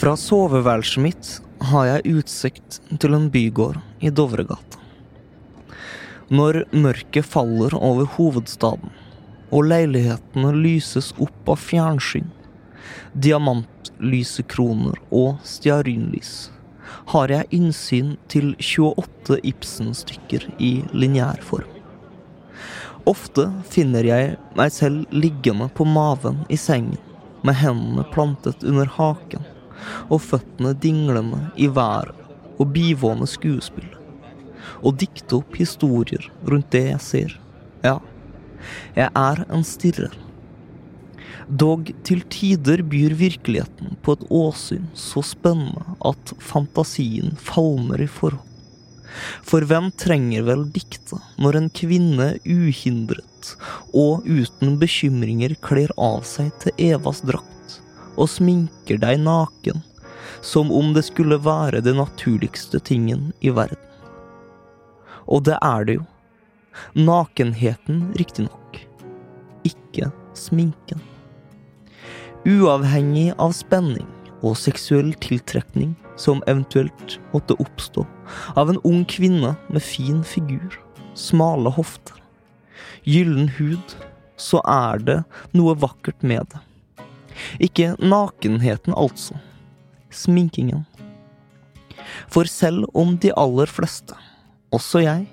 Fra soveværelset mitt har jeg utsikt til en bygård i Dovregata. Når mørket faller over hovedstaden, og leilighetene lyses opp av fjernsyn, diamantlysekroner og stearinlys, har jeg innsyn til 28 Ibsen-stykker i lineær form. Ofte finner jeg meg selv liggende på maven i sengen, med hendene plantet under haken og føttene dinglende i været og bivående skuespill. Og dikte opp historier rundt det jeg ser. Ja, jeg er en stirrer. Dog til tider byr virkeligheten på et åsyn så spennende at fantasien falmer i forhold. For hvem trenger vel dikte når en kvinne uhindret og uten bekymringer kler av seg til Evas drakt og sminker deg naken, som om det skulle være det naturligste tingen i verden. Og det er det jo. Nakenheten, riktignok. Ikke sminken. Uavhengig av spenning og seksuell tiltrekning som eventuelt måtte oppstå av en ung kvinne med fin figur, smale hofter, gyllen hud, så er det noe vakkert med det. Ikke nakenheten, altså. Sminkingen. For selv om de aller fleste, også jeg,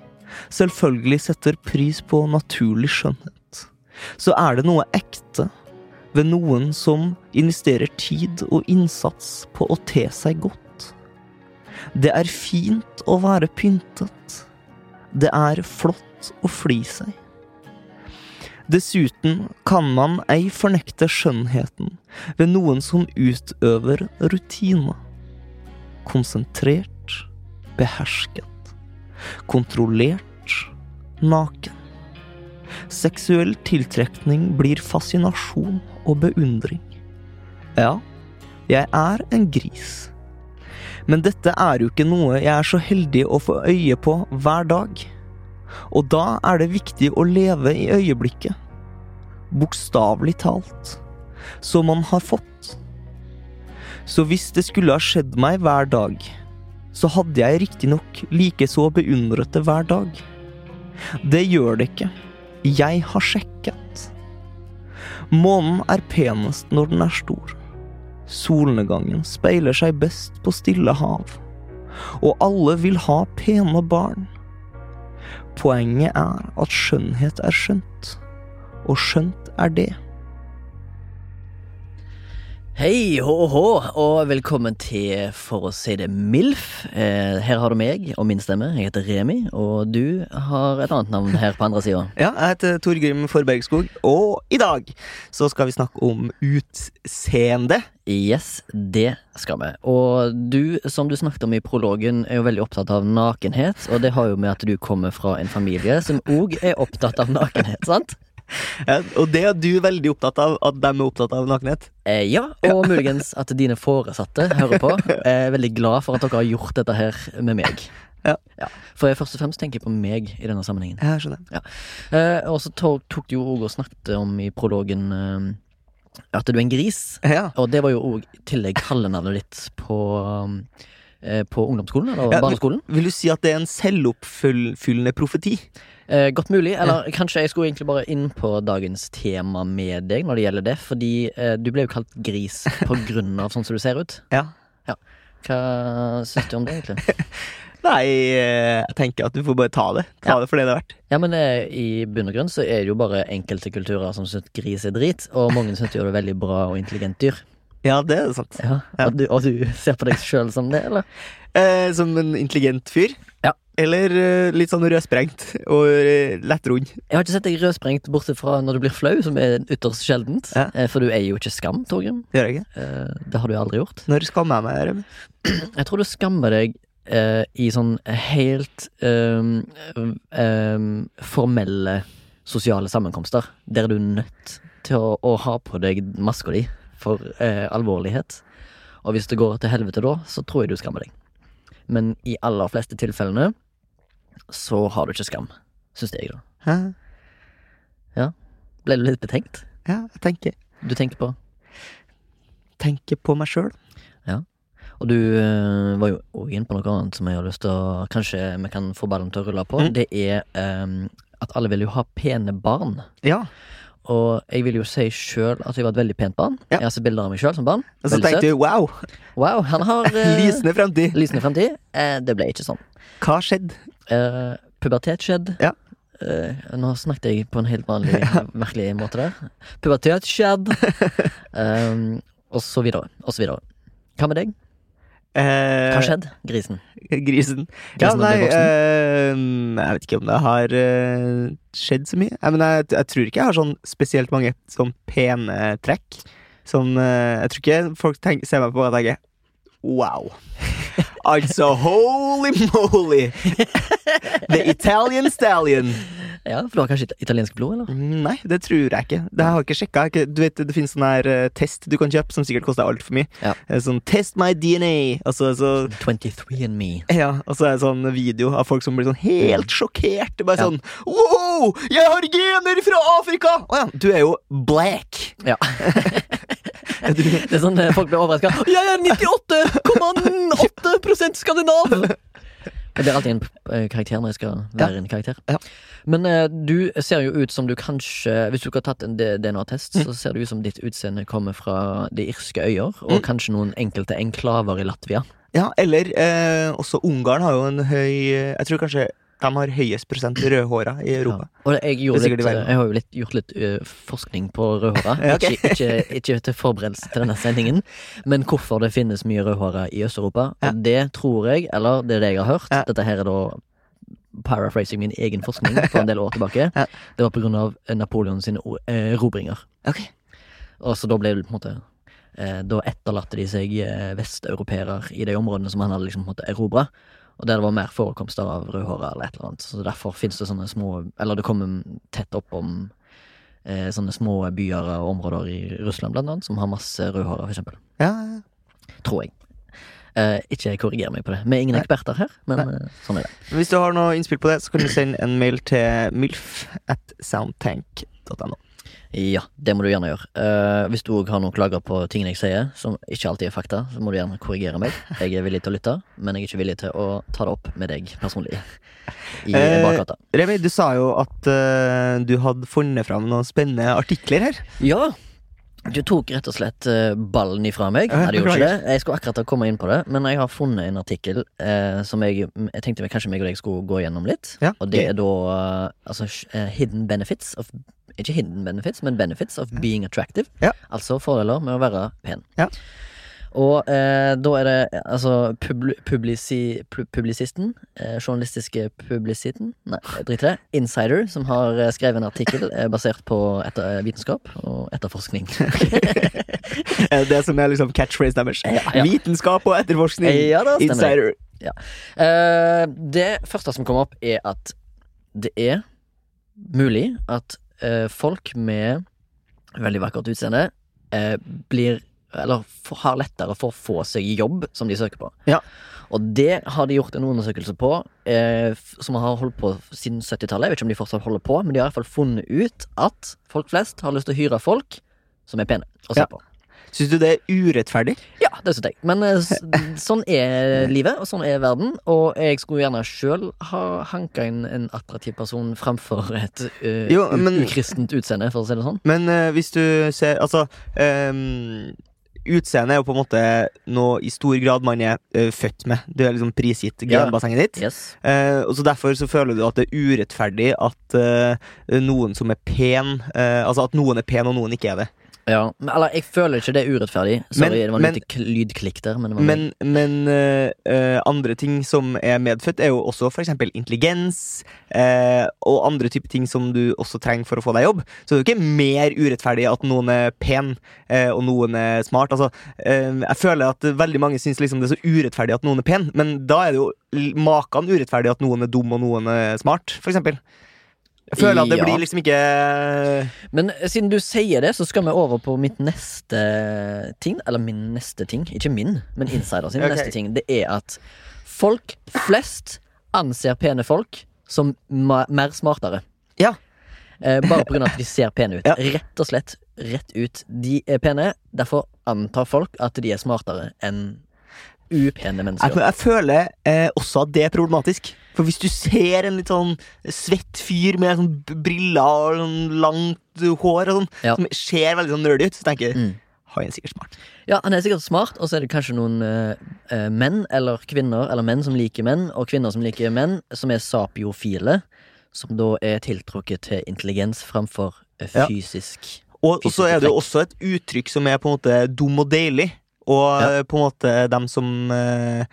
selvfølgelig setter pris på naturlig skjønnhet, så er det noe ekte ved noen som investerer tid og innsats på å te seg godt. Det er fint å være pyntet. Det er flott å fly seg. Dessuten kan man ei fornekte skjønnheten ved noen som utøver rutine. Konsentrert, behersket, kontrollert, naken. Seksuell tiltrekning blir fascinasjon og beundring. Ja, jeg er en gris. Men dette er jo ikke noe jeg er så heldig å få øye på hver dag. Og da er det viktig å leve i øyeblikket. Bokstavelig talt. Som man har fått. Så hvis det skulle ha skjedd meg hver dag, så hadde jeg riktignok like så beundret det hver dag. Det gjør det ikke. Jeg har sjekket. Månen er penest når den er stor. Solnedgangen speiler seg best på stille hav. Og alle vil ha pene barn. Poenget er at skjønnhet er skjønt, og skjønt er det. Hei hå hå, og velkommen til For å si det MILF. Eh, her har du meg og min stemme. Jeg heter Remi, og du har et annet navn her på andre sida. Ja, jeg heter Torgrim Forbergskog, og i dag så skal vi snakke om utseende. Yes, det skal vi. Og du, som du snakket om i prologen, er jo veldig opptatt av nakenhet. Og det har jo med at du kommer fra en familie som òg er opptatt av nakenhet, sant? Ja, og det er du veldig opptatt av, at de er opptatt av nakenhet? Eh, ja, og muligens at dine foresatte hører på. Jeg er veldig glad for at dere har gjort dette her med meg. Ja. Ja, For jeg først og fremst tenker på meg i denne sammenhengen. Jeg skjønner. Eh, og så tok, tok du jo òg og snakket om i prologen eh, at du er en gris. Ja. Og det var jo òg i tillegg kallenavnet ditt på eh, på ungdomsskolen, eller Ja, barneskolen. Vil du si at det er en selvoppfyllende profeti? Eh, godt mulig. Eller kanskje jeg skulle egentlig bare inn på dagens tema med deg når det gjelder det. Fordi eh, du ble jo kalt gris på grunn av sånn som du ser ut. Ja. Hva syns du om det, egentlig? Nei, eh, jeg tenker at du får bare ta det. Ta Ja. det for det det er verdt. Ja, men eh, i bunn og grunn så er det jo bare enkelte kulturer som syns gris er drit, og mange syns jo det er veldig bra og intelligent dyr. Ja, det er sant. Ja. Og, du, og du ser på deg sjøl som det, eller? Eh, som en intelligent fyr? Ja. Eller eh, litt sånn rødsprengt og eh, lettrund? Jeg har ikke sett deg rødsprengt bortsett fra når du blir flau, som er ytterst sjeldent. Ja. Eh, For du er jo ikke skam, Torgrim. Det gjør jeg ikke. Eh, Det har du aldri gjort. Når skammer jeg meg? Remi? Jeg tror du skammer deg eh, i sånn helt ehm, ehm, formelle sosiale sammenkomster, der du er nødt til å, å ha på deg maska di for eh, alvorlighet. Og hvis det går til helvete da, så tror jeg du skammer deg. Men i aller fleste tilfellene så har du ikke skam, syns jeg, da. Hæ? Ble du litt betenkt? Ja, jeg tenker, Du tenker på tenker på meg sjøl. Og du eh, var jo òg inne på noe annet som jeg har lyst til å Kanskje vi kan få ballen til å rulle på. Mm. Det er ehm, at alle vil jo ha pene barn. Ja. Og jeg vil jo si sjøl at jeg var et veldig pent barn. Ja. Jeg har sett bilder av meg sjøl som barn. Og så tenkte søt. du wow, Wow, han har eh, lysende fremtid. lysende fremtid. Eh, det ble ikke sånn. Hva skjedde? Eh, pubertet skjedde. Ja. Eh, nå snakket jeg på en helt vanlig, merkelig måte der. Pubertet skjedde. um, og så videre. Og så videre. Hva med deg? Eh, Hva skjedde, grisen? Grisen. Ja, Grisen nei, eh, jeg vet ikke om det har eh, skjedd så mye. Jeg, men jeg, jeg tror ikke jeg har sånn spesielt mange sånn pene trekk. Sånn, eh, jeg tror ikke folk tenker, ser meg på og tenker Wow. Altså, holy moly! The Italian stallion. Ja, For du har kanskje it- italiensk blod, eller? Nei, det tror jeg ikke. Det har jeg ikke sjekka. Du vet, Det finnes sånn her uh, test du kan kjøpe som sikkert koster altfor mye. Ja. Eh, Sånn 'Test my DNA'. Altså, så 23 and me. Ja, og så er det sånn video av folk som blir sånn helt sjokkert. Er Bare Ja. sånn Wow! Jeg har gener fra Afrika! Å ja, du er jo black. Ja. det er sånn eh, folk blir overraska. Jeg er 98,8% skandinav! Jeg blir alltid en eh, karakter når jeg skal være en karakter. Ja. Men uh, du ser jo ut som du kanskje Hvis du ikke har tatt en DNA-test, så ser det ut som ditt utseende kommer fra de irske øyer, og Mm. kanskje noen enkelte enklaver i Latvia. Ja, eller eh, også Ungarn har jo en høy Jeg tror kanskje de har høyest prosent rødhåra i Europa. Ja. Og jeg, litt, jeg har jo litt, gjort litt ø, forskning på rødhåra. okay. ikke, ikke, ikke til forberedelse til denne sendingen, men hvorfor det finnes mye rødhåra i Øst-Europa. Ja. Det tror jeg, eller det er det jeg har hørt, Ja. dette her er da paraphrasing min egen forskning for en del år tilbake. Det var på grunn av Napoleon sine eh, erobringer. Okay. Og så da ble det på en måte eh, Da etterlatte de seg eh, vesteuropeere i de områdene som han hadde liksom erobra. Og der det var mer forekomster av rødhåra eller et eller annet. Så derfor fins det sånne små Eller det kommer tett opp om eh, sånne små byer og områder i Russland blant annet, som har masse rødhåra, for eksempel. Ja, ja. Tror jeg. Eh, ikke korriger meg på det. Vi er ingen Nei. eksperter her, men Nei. sånn er det. Hvis du har noe innspill på det, så kan du sende en mail til milf at soundtank.no. Ja, det må du gjerne gjøre. Uh, hvis du òg har noen klager på tingene jeg sier, som ikke alltid er fakta, så må du gjerne korrigere meg. Jeg er villig til å lytte, men jeg er ikke villig til å ta det opp med deg personlig. I bakgata. Remi, du sa jo at uh, du hadde funnet fram noen spennende artikler her. Ja! Du tok rett og slett ballen ifra meg. Nei, det gjorde ikke det. Jeg skulle akkurat komme inn på det, men jeg har funnet en artikkel eh, som jeg, jeg tenkte kanskje meg og deg skulle gå gjennom litt. Ja, Og det er da altså hidden benefits of Ikke hidden benefits, men benefits of being attractive. Ja. Altså fordeler med å være pen. Ja. Og eh, da er det altså publi publisi publisisten, eh, journalistiske publisiten, nei, drit i det, Insider, som har eh, skrevet en artikkel eh, basert på etter, eh, vitenskap og etterforskning. Det som er liksom catchphrase deres. Ja, ja. Vitenskap og etterforskning. Ja, da stemmer det. Eh, det første som kommer opp, er at det er mulig at folk med veldig vakkert utseende eh, blir Eller har lettere for å få seg jobb som de søker på. Ja. Og det har de gjort en undersøkelse på, eh, som har holdt på siden 70-tallet. Jeg vet ikke om de fortsatt holder på, men de har i hvert fall funnet ut at folk flest har lyst til å hyre folk som er pene å se Ja. på. Syns du det er urettferdig? Ja, det synes jeg. Men eh, sånn er livet, og sånn er verden. Og jeg skulle gjerne sjøl ha hanka inn en attraktiv person framfor et uh, Jo, men- ukristent utseende, for å si det sånn. Men uh, hvis du ser Altså um, Utseendet er jo på en måte noe i stor grad man er uh, født med. Du er liksom prisgitt Ja. genbassenget ditt. Yes. Eh, og så Derfor så føler du at det er urettferdig at noen som er pen Altså at noen er pen og noen ikke er det. Ja, men, eller jeg føler ikke det er urettferdig. Sorry, Men- det var litt lydklikk der. Men, Men, men uh, andre ting som er medfødt, er jo også eksempel intelligens. Uh, og andre typer ting som du også trenger for å få deg jobb. Så det er jo ikke mer urettferdig at noen er pen uh, og noen er smart. Altså, jeg føler at veldig mange syns liksom det er så urettferdig at noen er pen, men da er det jo makan urettferdig at noen er dum og noen er smart, eksempel. Jeg føler at det Ja. blir liksom ikke Men siden du sier det, så skal vi over på mitt neste ting. Eller min neste ting. Ikke min, men insider sin Ok. neste ting. Det er at folk flest anser pene folk som mer smartere. Ja. Eh, bare av at de ser pene ut. Ja. Rett og slett rett ut. De er pene, derfor antar folk at de er smartere enn upene Jeg, mennesker. jeg føler eh, også at det er problematisk. For hvis du ser en litt sånn svett fyr med sånn briller og sånn langt hår og sånn, Ja. som ser veldig sånn nerdy ut, så tenker jeg Mm. han er sikkert smart. Ja, han er sikkert smart, og så er det kanskje noen eh, eh, menn eller kvinner, eller menn som liker menn, og kvinner som liker menn, som er sapiofile, som da er tiltrukket til intelligens framfor fysisk Ja. Og, og så er det jo også et uttrykk som er på en måte dum og deilig. Og Ja. eh, på en måte dem som eh,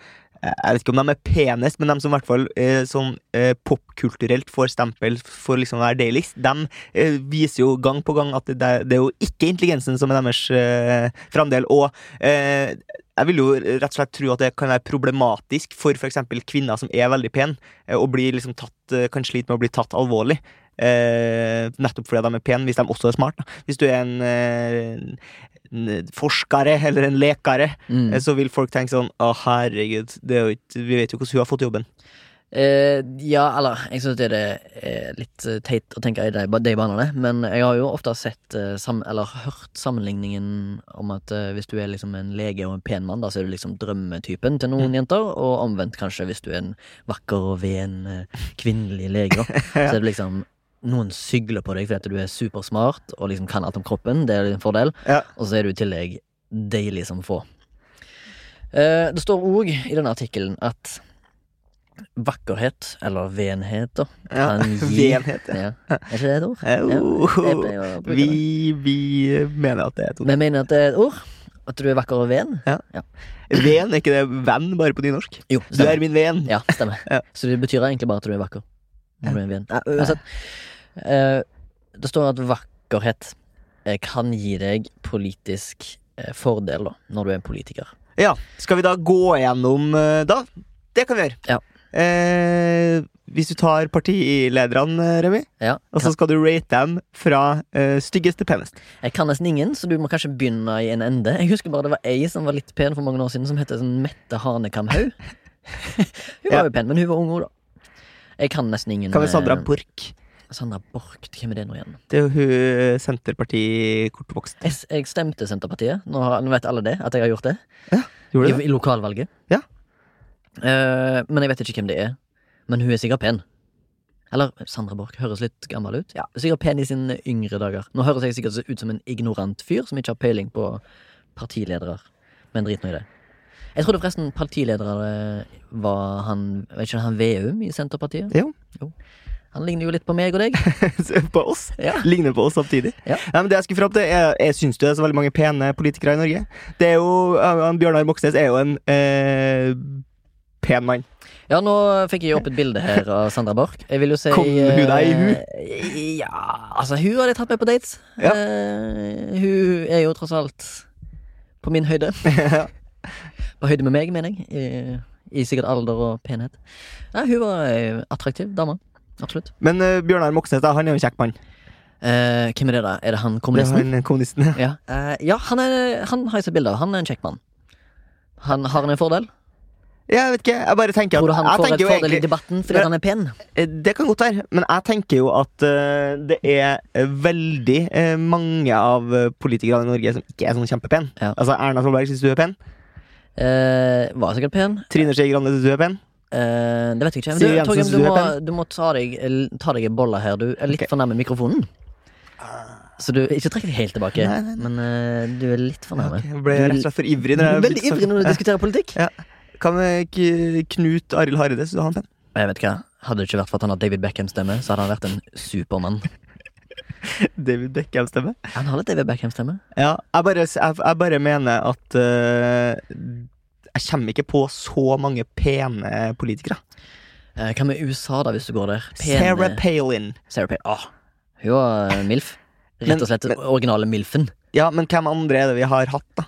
Jeg vet ikke om de er penest, men dem som i hvert fall eh, sånn eh, popkulturelt får stempel for liksom å være deiligst, de eh, viser jo gang på gang at det, det er jo ikke intelligensen som er deres eh, framdel. Og jeg vil jo rett og slett tro at det kan være problematisk for f.eks. kvinner som er veldig pene, og blir liksom tatt, kan slite med å bli tatt alvorlig. Eh, nettopp fordi de er pene, hvis de også er smart. Da. Hvis du er en, eh, en forskere eller en lekere, Mm. eh, så vil folk tenke sånn Å, herregud, det er jo ikke, vi vet jo hvordan hun har fått jobben. Eh, ja, eller jeg syns det er eh, litt eh, teit å tenke i de, de banene, men jeg har jo ofte sett eh, sam, eller hørt sammenligningen om at eh, hvis du er liksom en lege og en pen mann, da så er du liksom drømmetypen til noen jenter, og omvendt kanskje hvis du er en vakker og ven eh, kvinnelig lege, da, så er du liksom noen sygler på deg fordi du er supersmart og liksom kan alt om kroppen, det er en fordel, Ja. og så er du i tillegg deilig som få. Eh, det står òg i denne artikkelen at vakkerhet, eller venhet, da, Ja. gi Venhet, ja. ja. Er ikke det et ord? Eh, Ja, oh, bruke vi, vi mener at det er et ord. Vi mener at det er et ord. At du er vakker og ven. Ja Ven, er ikke det venn bare på nynorsk? Jo, Du er min ven. Ja, stemmer. Ja. Så det betyr egentlig bare at du er vakker. Når du er en ven. Nei, uansett. Eh, det står at vakkerhet eh, kan gi deg politisk eh, fordel, da, når du er en politiker. Ja, Skal vi da gå gjennom eh, da? Det kan vi gjøre. Ja. Eh, hvis du tar partilederne, Remi, Ja, og så skal du rate dem fra eh, styggest til penest. Jeg kan nesten ingen, så du må kanskje begynne i en ende. Jeg husker bare det var ei som var litt pen for mange år siden, som het sånn Mette Hanekamhaug. hun var Ja. jo pen, men hun var ung òg, da. Jeg kan nesten ingen Kan vi Sandra eh, Borch? Sandra Borch, hvem er det nå igjen? Det er jo hun eh, Senterparti-kortvokst. Jeg, jeg stemte Senterpartiet. Nå, har, nå vet alle det, at jeg har gjort det. Gjorde I, det? I lokalvalget. Ja. Uh, men jeg vet ikke hvem det er. Men hun er sikkert pen. Eller Sandra Borch høres litt gammel ut. Ja, Sikkert pen i sine yngre dager. Nå høres jeg sikkert ut som en ignorant fyr som ikke har peiling på partiledere. Men drit nå i det. Jeg trodde forresten partiledere var han Vet ikke han Veum i Senterpartiet? Jo. Jo. Han ligner jo litt på meg og deg. på oss? Ja. Ligner på oss samtidig. Ja. Nei, men det Jeg skulle fram til Jeg, Jeg syns det er så veldig mange pene politikere i Norge. Det er jo, han Bjørnar Moxnes er jo en eh, pen mann. Ja, nå fikk jeg opp et bilde her av Sandra Borch. Jeg vil jo si Kom hun deg i hu? eh, Ja, altså hun hadde jeg tatt med på dates. Ja. Uh, hun er jo tross alt på min høyde. På høyde med meg, mener jeg. I, i sikkert alder og penhet. Ja, hun var ei attraktiv dame. Absolutt. Men uh, Bjørnar Moxnes da, han er jo en kjekk mann. Eh, hvem er det, da? Er det han kommunisten? Det er han kommunisten. ja. Ja, eh, ja han, er, han har jeg sett bilde av. Han er en kjekk mann. Han Har han en fordel? Jeg vet ikke, jeg bare tenker Tror du at han jeg får en tenker jo fordel i debatten fordi han er pen? Eh, Det kan godt være, men jeg tenker jo at eh, det er veldig eh, mange av eh, politikerne i Norge som ikke er sånn kjempepen. Ja. Altså Erna Solberg syns du er pen. Eh, var sikkert pen. Trine Skei Grande syns du er pen. Eh, det vet jeg ikke. Men Siv du, Jensen, Torgrim, du må, du må ta deg, ta deg en bolle her. Du er litt for nærme mikrofonen. Så du ikke trekk deg helt tilbake, Nei, nei, men eh, du er litt for nærme. Jeg ble rett og slett for ivrig. Du Når er jeg veldig ivrig når du diskuterer politikk. Ja. Kan med ikke Knut Arild Hareide? Syns du han er pen? Jeg vet hva, Hadde det ikke vært for at han har David Beckham-stemme, så hadde han vært en supermann. David Beckham-stemme. Han har litt David Beckham-stemme. Ja, jeg bare, jeg, jeg bare mener at eh, Jeg kommer ikke på så mange pene politikere. Eh, hva med USA, da, hvis du går der? Sarah Palin. Sarah Palin. Åh, hun var eh, MILF. Rett og slett originale MILF-en. Ja, men hvem andre er det vi har hatt, da?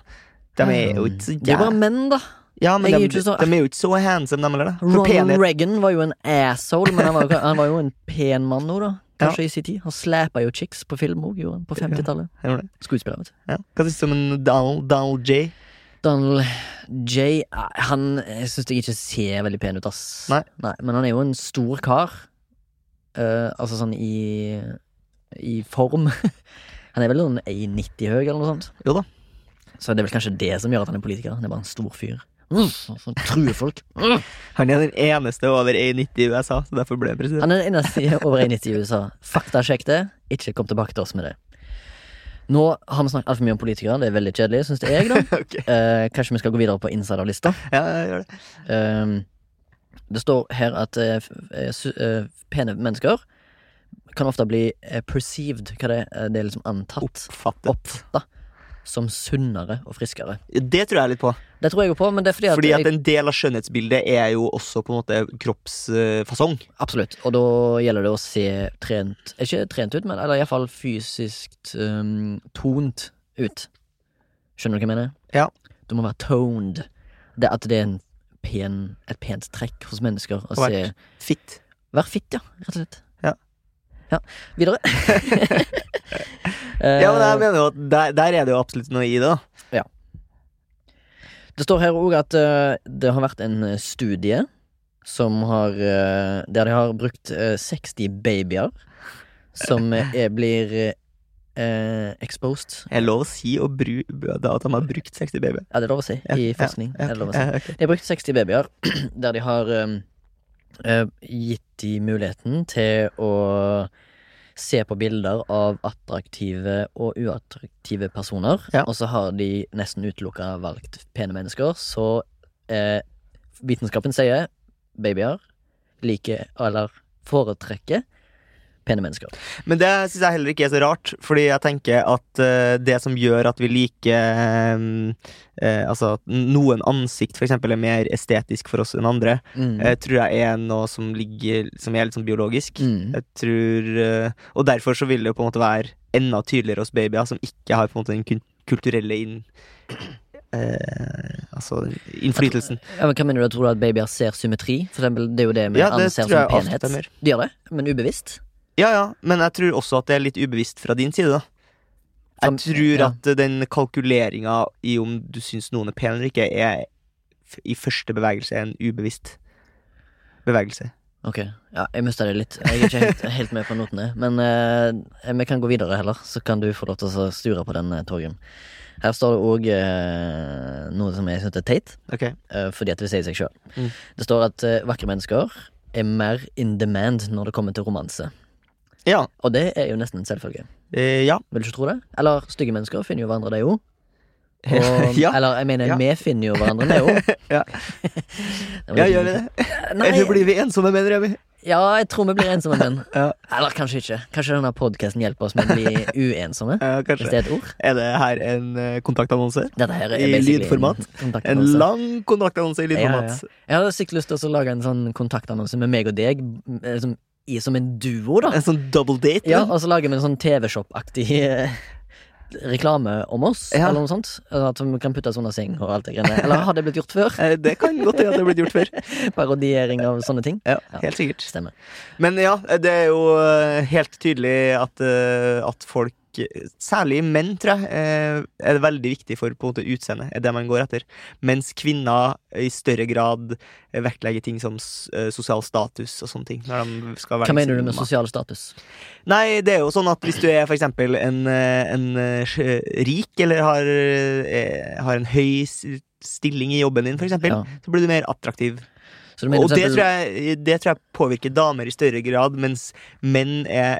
De er jo ikke så Det er bare jæv- menn, da. Ja, men jeg er de, jo ikke så- de er jo ikke så handsome, de heller, da. For Ronald penhet Reagan var jo en asshole, men han var jo, han var jo en pen mann nå, da. Kanskje i sin tid. Han slæpa jo chicks på film òg, gjorde han. På 50-tallet. Jeg gjorde det. Skuespiller, vet du. Ja. Hva syns du om en Donald, Donald J? Donald J. eh, Han syns jeg ikke ser veldig pen ut, ass. Nei. Men han er jo en stor kar. Eh, altså sånn i I form. han er vel noen 1,90 høy, eller noe sånt. Jo da. Så det er vel kanskje det som gjør at han er politiker. Han er bare en stor fyr. Mm, Som truer folk. Mm. Han er den eneste over 1,90 i USA, så derfor ble han president. Han er den eneste over 1,90 i USA. Faktasjekk det. Ikke kom tilbake til oss med det. Nå har vi snakket altfor mye om politikere. Det er veldig kjedelig, syns jeg. da okay. Eh, Kanskje vi skal gå videre på insiderlista. Ja, jeg gjør det. Eh, det står her at eh, eh, eh, pene mennesker kan ofte bli eh, perceived, hva det er, det er liksom antatt, Oppfattet. oppfatta, som sunnere og friskere. Det tror jeg litt på. Det tror jeg på, men det er fordi at, Fordi at jeg, en del av skjønnhetsbildet er jo også på en måte kroppsfasong. Absolutt. Og da gjelder det å se trent Ikke trent ut, men eller iallfall fysisk um, tont ut. Skjønner du hva jeg mener? Ja. Du må være toned. Det at det er en pen, et pent trekk hos mennesker å se Fitt. Vær fitt, ja. Rett og slett. Ja. Ja, Videre. Ja, men jeg Eh, mener jo at der, der er det jo absolutt noe i det, Ja. Det står her òg at eh, det har vært en eh, studie som har eh, Der de har brukt eh, 60 babyer som eh, er, blir eh, exposed. Er lov å si å bru, da at de har brukt 60 babyer? Ja, det er lov å si. I forskning. Ja, å si. ja, ok. De har brukt 60 babyer der de har eh, gitt de muligheten til å se på bilder av attraktive og uattraktive personer. Ja. Og så har de nesten utelukka valgt pene mennesker. Så eh, vitenskapen sier babyer liker eller foretrekker pene mennesker. Men det syns jeg heller ikke er så rart, fordi jeg tenker at uh, det som gjør at vi liker eh, uh, Altså at noen ansikt eksempel er mer estetisk for oss enn andre, Mm. uh, tror jeg er noe som ligger Som er litt sånn biologisk. Mm. Jeg tror Og derfor så vil det jo på en måte være enda tydeligere hos babyer som ikke har på en måte den kulturelle inn... Eh, altså innflytelsen. Ja, men hva mener du? Tror du at babyer ser symmetri? For eksempel, det er jo det vi Ja, det anser som penhet. De gjør det, men ubevisst. Ja, ja, men jeg tror også at det er litt ubevisst fra din side, da. Jeg tror at den kalkuleringa i om du syns noen er pen eller ikke, er i første bevegelse en ubevisst bevegelse. Ok, ja, jeg mista det litt. Jeg er ikke helt, helt med på notene. Men eh, vi kan gå videre heller, så kan du få lov til å sture på den, eh, Torgrim. Her står det òg eh, noe som jeg syns er teit, okay. eh, fordi at det sier seg sjøl. Mm. Det står at eh, vakre mennesker er mer in demand når det kommer til romanse. Ja. Og det er jo nesten en selvfølge. Eh, ja. Vil du ikke tro det? Eller stygge mennesker finner jo hverandre, det jo. Og, ja. Eller jeg mener, Ja. vi finner jo hverandre, det jo. Ja. ja, gjør vi det? Nei, Eller blir vi ensomme menn, Remi? ja, jeg tror vi blir ensomme menn. Ja. Eller kanskje ikke. Kanskje denne podkasten hjelper oss med å bli uensomme. Ja, Hvis det er et ord. Er det her en eh, kontaktannonse? Dette her er I lydformat? En, En lang kontaktannonse i Ja, ja, lydformat. Jeg hadde sikkert lyst til å lage en sånn kontaktannonse med meg og deg, liksom, i, som en duo, da. En sånn double date? Ja. Og så lager vi en sånn TV-shop-aktig eh, reklame om oss, Ja. eller noe sånt. At vi kan putte oss under seng og alt det greiene. Eller har det blitt gjort før? Eh, Det kan godt hende at det har blitt gjort før. Parodiering av sånne ting. Ja, Ja. helt sikkert. Stemmer. Men ja, det er jo eh, helt tydelig at, eh, at folk Særlig menn, tror jeg, eh, er det veldig viktig for på en måte utseendet. Er det man går etter. Mens kvinner i større grad vektlegger ting som eh, sosial status og sånne ting. Hva mener du med mat. sosial status? Nei, det er jo sånn at hvis du er for eksempel en, eh, en rik, eller har, har en høy stilling i jobben din, for eksempel, Ja. så blir du mer attraktiv. Mener Og det tror, jeg, det tror jeg påvirker damer i større grad, mens menn er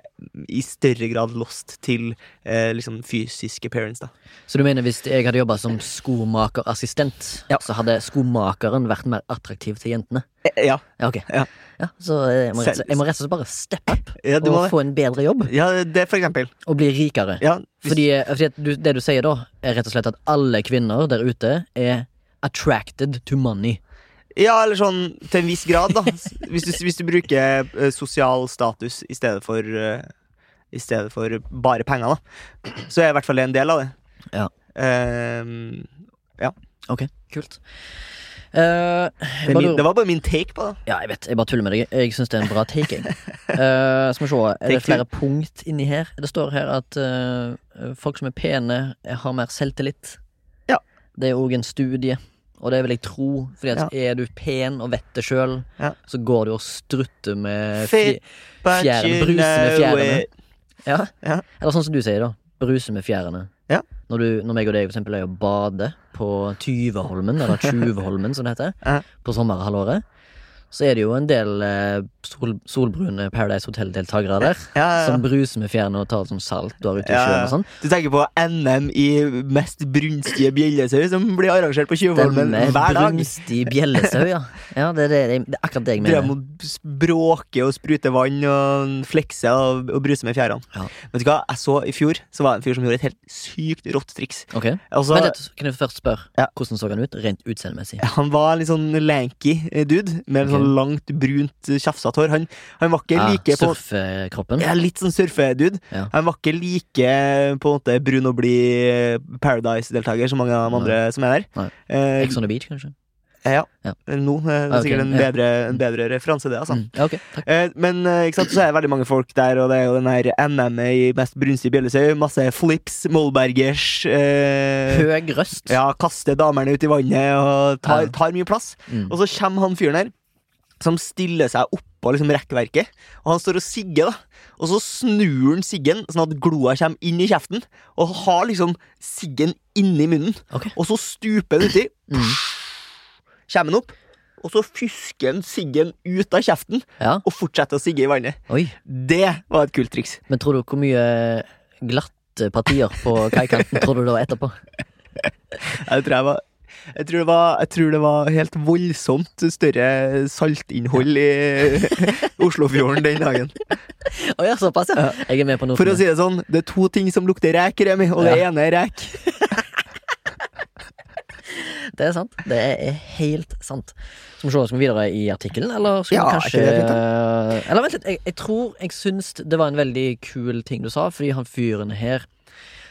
i større grad lost til eh, liksom fysiske parents. da Så du mener hvis jeg hadde jobba som skomakerassistent, Ja. så hadde skomakeren vært mer attraktiv til jentene? Eh, Ja, Ja, okay. Ja. så jeg må, rett, jeg må rett og slett bare steppe up ja og må få en bedre jobb. Ja, det for eksempel. Og bli rikere. Ja, hvis, Fordi, eh, fordi du, det du sier da, er rett og slett at alle kvinner der ute er attracted to money. Ja, eller sånn til en viss grad, da. Hvis du, hvis du bruker eh, sosial status i stedet for eh, I stedet for bare penger, da. Så er i hvert fall det en del av det. Ja. Ehm, Ok, kult. Eh, jeg det, er bare min, lurer- det var bare min take på det. Ja, jeg vet, jeg bare tuller med deg. Jeg syns det er en bra take. jeg. Eh, skal vi se, er det Take flere punkt inni her? Det står her at eh, folk som er pene, har mer selvtillit. Ja. Det er òg en studie, og det vil jeg tro. Fordi at er du pen og vet det sjøl, Ja. så går du og strutter med fjærene. fje- But Fjæren, you bruse med fjærene. ja. Ja. Eller sånn som du sier, da. Bruse med fjærene. Ja. Når, du, når meg og deg for eksempel er og bader på Tyveholmen, eller Tjuveholmen som det heter, Ja. på sommerhalvåret, så er det jo en del eh, sol, solbrune Paradise Hotel-deltakere der. Ja, ja, ja. Som bruser med fjærene og tar sånn salt du har ute i sjøen og sånn. Du tenker på NM i mest brunstige bjellesau, som blir arrangert på Tjuvholmen hver dag. brunstig bjellesau, ja. ja det, er det, det er akkurat det jeg mener. Du må bråke og sprute vann og flekse og, og bruse med fjærene. Vet du hva, jeg så i fjor Så var det en fyr som gjorde et helt sykt rått triks. Ok, Altså, Men det, kan jeg først spørre. Hvordan så han ut rent utseendemessig? han var litt sånn lanky dude, med okay. sånn langt, brunt, tjafsete hår. Han, han var ikke like på Surfekroppen? ja, Litt sånn surfedude. Ja. Han var ikke like på en måte brun og blid eh, Paradise-deltaker som mange av de andre som er der. Eh, Ex on the beach, kanskje? ja. Ja. Nå eh, det er Ah, sikkert en bedre, en bedre referanse, det. altså Mm. Okay. Eh, Men eh, ikke sant, så er det veldig mange folk der, og det er jo den her NM-et i mest brunstige bjellesau. Masse flips, Molbergers. Eh, Høg røst. ja, kaster damene ut i vannet og tar, tar mye plass. Mm. Og så kommer han fyren her, som stiller seg oppå liksom rekkverket. Og han står og sigger, da. Og så snur han siggen sånn at gloa kommer inn i kjeften. Og har liksom siggen inni munnen. Okay. Og så stuper han uti. Mm. Kommer han opp. Og så fysker han siggen ut av kjeften Ja, og fortsetter å sigge i vannet. oi. Det var et kult triks. Men tror du hvor mye glatte partier på kaikanten tror du det var etterpå? Jeg tror, jeg var, jeg tror, det, var, jeg tror det var helt voldsomt større saltinnhold i Oslofjorden den dagen. Å ja, såpass, ja. Jeg er med på For å si det sånn, det er to ting som lukter rek, Remi, og det Ja. ene er rek. Det er sant. Det er helt sant. Skal vi se, skal vi videre i artikkelen, eller skal Ja, vi er kanskje Eller vent litt, jeg, jeg tror jeg syns det var en veldig kul ting du sa, fordi han fyren her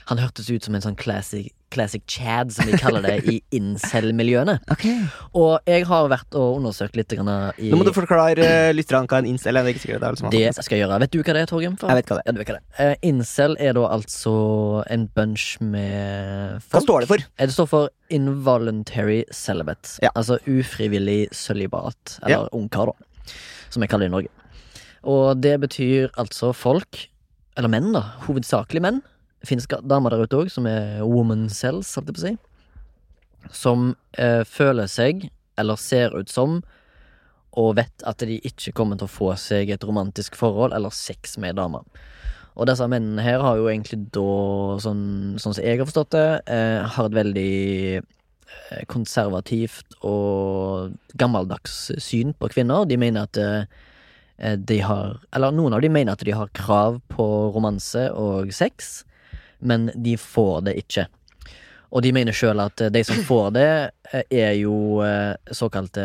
Han hørtes ut som en sånn classic, classic Chad, som vi kaller det i incel-miljøene. Og jeg har vært og undersøkt litt grann i Nå må du forklare litt hva en incel er. Det er det alle Det skal jeg gjøre. Vet du hva det er, Torgrim? Jeg vet hva det er. Ja, hva det er. Uh, incel er da altså en bunch med folk. Hva står det for? Eh, Det står for involuntary celibate. Ja. Altså ufrivillig sølibat. Eller ungkar, da. Som jeg kaller det i Norge. Og det betyr altså folk, eller menn, da. Hovedsakelig menn. Finnes damer der ute òg som er woman cells, holdt jeg på å si. Som eh, føler seg, eller ser ut som, og vet at de ikke kommer til å få seg et romantisk forhold eller sex med damer. Og disse mennene her har jo egentlig da, sånn, sånn som jeg har forstått det, eh, har et veldig eh, konservativt og gammeldags syn på kvinner. De mener at eh, de har Eller noen av de mener at de har krav på romanse og sex, men de får det ikke. Og de mener sjøl at eh, de som får det, eh, er jo eh, såkalte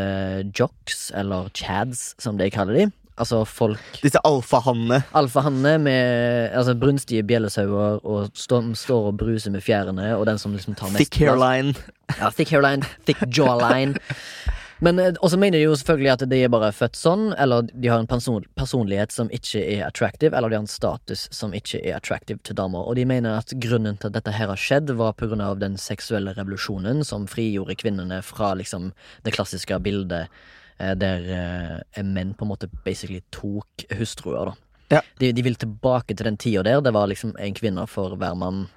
jocks, eller chads, som de kaller de. Altså folk Disse alfahannene. Alfahannene med altså, brunstige bjellesauer og stå, står og bruser med fjærene, og den som liksom tar mest Thick hairline. Ja, thick hairline, thick jawline. Men eh, også mener de jo selvfølgelig at de er bare født sånn, eller de har en person personlighet som ikke er attractive, eller de har en status som ikke er attractive til damer. Og de mener at grunnen til at dette her har skjedd, var på grunn av den seksuelle revolusjonen som frigjorde kvinnene fra liksom det klassiske bildet eh, der eh, menn på en måte basically tok hustruer, da. Ja. De, de vil tilbake til den tida der. Det var liksom en kvinne for hver mann.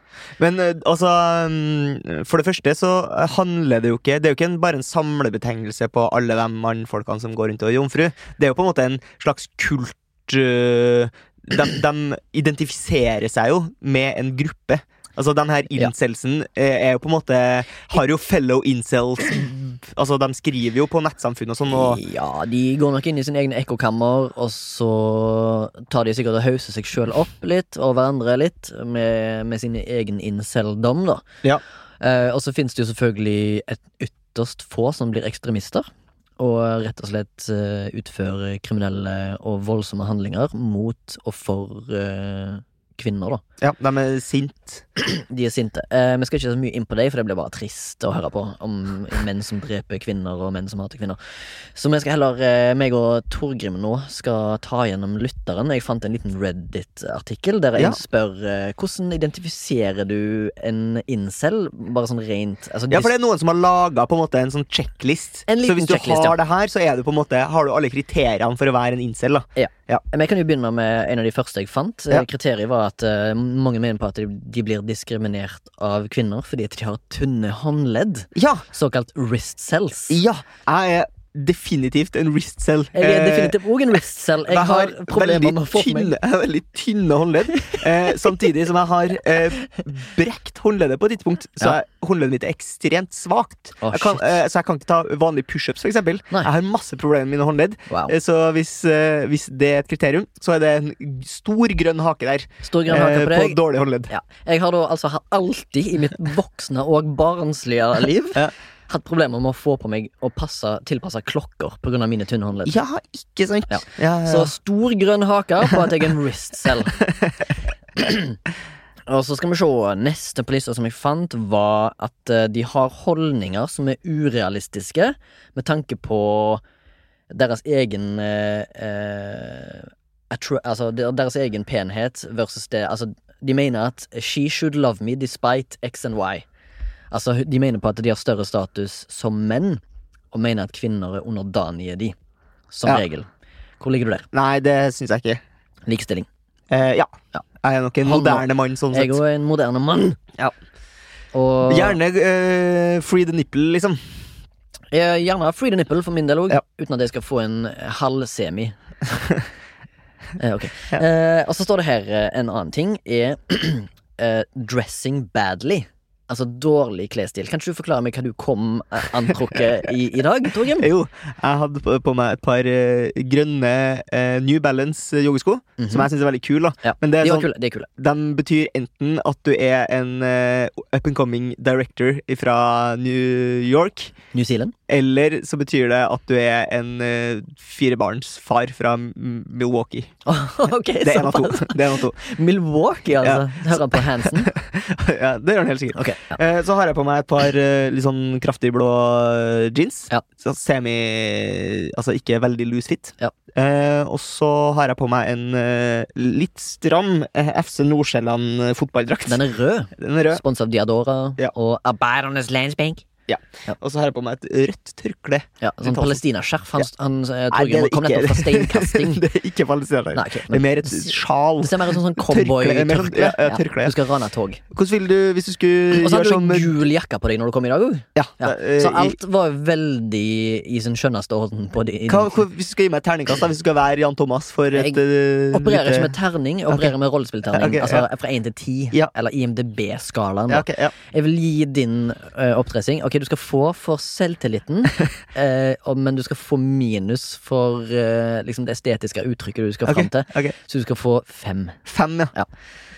Men eh, altså mm, For det første så handler det jo ikke Det er jo ikke en, bare en samlebetegnelse på alle de mannfolkene som går rundt og er jomfru. Det er jo på en måte en slags kult øh, de, de identifiserer seg jo med en gruppe. Altså Den her incelsen ja. er jo på en måte Har jo fellow incels Altså De skriver jo på nettsamfunn og sånn. Og, Ja, de går nok inn i sin egen ekkokammer, og så tar de sikkert og hauser seg sjøl opp litt, og hverandre litt, med, med sin egen incel-dom, da. Ja. Eh, og så finnes det jo selvfølgelig et ytterst få som blir ekstremister. Og rett og slett eh, utfører kriminelle og voldsomme handlinger mot og for eh, kvinner, da. ja, De er sinte. De er sinte. Eh, vi skal ikke så mye inn på det, for det blir bare trist å høre på. Om menn som dreper kvinner, og menn som hater kvinner. Så vi skal heller, eh, meg og Torgrim nå, skal ta gjennom lytteren. Jeg fant en liten Reddit-artikkel der en Ja. spør eh, hvordan identifiserer du en incel? Bare sånn rent altså, Ja, for det er noen som har laga en måte en sånn checklist. En liten så hvis du har ja. det her, så er du på en måte har du alle kriteriene for å være en incel. da Ja. Men jeg kan jo begynne med en av de første jeg fant. Ja. Eh, Kriteriet var at eh, mange mener på at de, blir diskriminert av kvinner fordi at de har tynne håndledd. Ja! Såkalt wrist cells. Ja! Jeg er definitivt en wrist cell. Jeg er Eh, definitivt òg en wrist cell. Jeg Jeg har har problemer med å få meg jeg har veldig tynne håndledd, eh, samtidig som jeg har eh, brekt håndleddet på et tidspunkt. Så Ja. håndleddet mitt er ekstremt svakt. Oh, jeg kan, eh, så jeg kan ikke ta vanlige pushups, eksempel. Jeg har masse problemer med mine håndledd. Wow. Eh, Så hvis, eh, hvis det er et kriterium, så er det en stor grønn hake der. Stor grønn hake på på dårlig håndledd. Ja. Jeg har da altså alltid i mitt voksne og barnslige liv Ja. Hatt problemer med å få på meg å passe, tilpasse klokker pga. mine tynne håndledd. Ja, ikke sant? Ja. Ja, ja, Så stor grønn hake på at jeg er en wrist selv. Og så skal vi se. Neste på lista som jeg fant, var at eh, de har holdninger som er urealistiske med tanke på deres egen eh, eh, Altså deres egen penhet versus det Altså, de mener at she should love me despite X and Y. Altså, de mener på at de har større status som menn, og mener at kvinner er underdanige de, som Ja. regel. Hvor ligger du der? Nei, det syns jeg ikke. Likestilling. Eh, ja. Ja. Jeg er nok en moderne mann, sånn sett. Jeg er en moderne mann. Ja. Og Gjerne uh, free the nipple, liksom. gjerne free the nipple for min del òg, Ja. uten at jeg skal få en halv-semi. eh, ok. Ja. Eh, og så står det her eh, en annen ting, er eh, dressing badly. Altså dårlig klesstil. Kan ikke du forklare meg hva du kom eh, antrukket i i dag, Torgrim? Jo, jeg hadde på, på meg et par eh, grønne uh, New Balance-joggesko, joggesko, -hmm. som jeg syns er veldig kule. Ja, Men det er var sånn, kule. De er kule. de betyr enten at du er en uh, up and coming director fra New York, New Zealand. eller så betyr det at du er en uh, firebarnsfar fra Milwaukee. ok, Det er en av to. Det er en av to. Milwaukee, altså. Hører han på Hansen? ja, det gjør han helt sikkert. Ok, ja. Eh, Så har jeg på meg et par eh, litt sånn kraftig blå eh, jeans. Ja. Så semi Altså ikke veldig loose fit. Ja. Eh, og så har jeg på meg en litt stram FC Nordsjælland fotballdrakt. Den er rød. Den er rød. Sponset av Diadora Ja. og Arbeidernes Landsbank. Og så har jeg på meg et rødt tørkle. Ja, sånn palestinaskjerf. Han, han eh, Nei, Torgrim det er kom ikke- nettopp fra steinkasting. det er ikke palestinaskjerf. Nei, ok, Det er mer et sjal. det ser mer ut som sånn Tørkle, cowboy-tørkle. ja, ja, tørkle, ja. Du skal rane et tog. Hvordan ville du, hvis du skulle Og så gjøre hadde sånn du gul jakke på deg når du kom i dag òg. Ja. Ja. eh, Så i- alt var veldig i sin skjønneste orden. På de, hva, hva, hvis du skal gi meg et terningkast, da, hvis du skal være Jan Thomas for et Jeg eh, Opererer lite- ikke med terning, jeg opererer med rollespillterning. Ok, altså ja. fra én til ti. Ja. Eller IMDb-skalaen. ja, ok, ja. Jeg vil gi din uh, oppdressing. Ok, du skal få for selvtilliten, eh, men du skal få minus for eh, liksom det estetiske uttrykket du skal okay, fram til. Okay. Så du skal få fem. Fem, ja. Ja.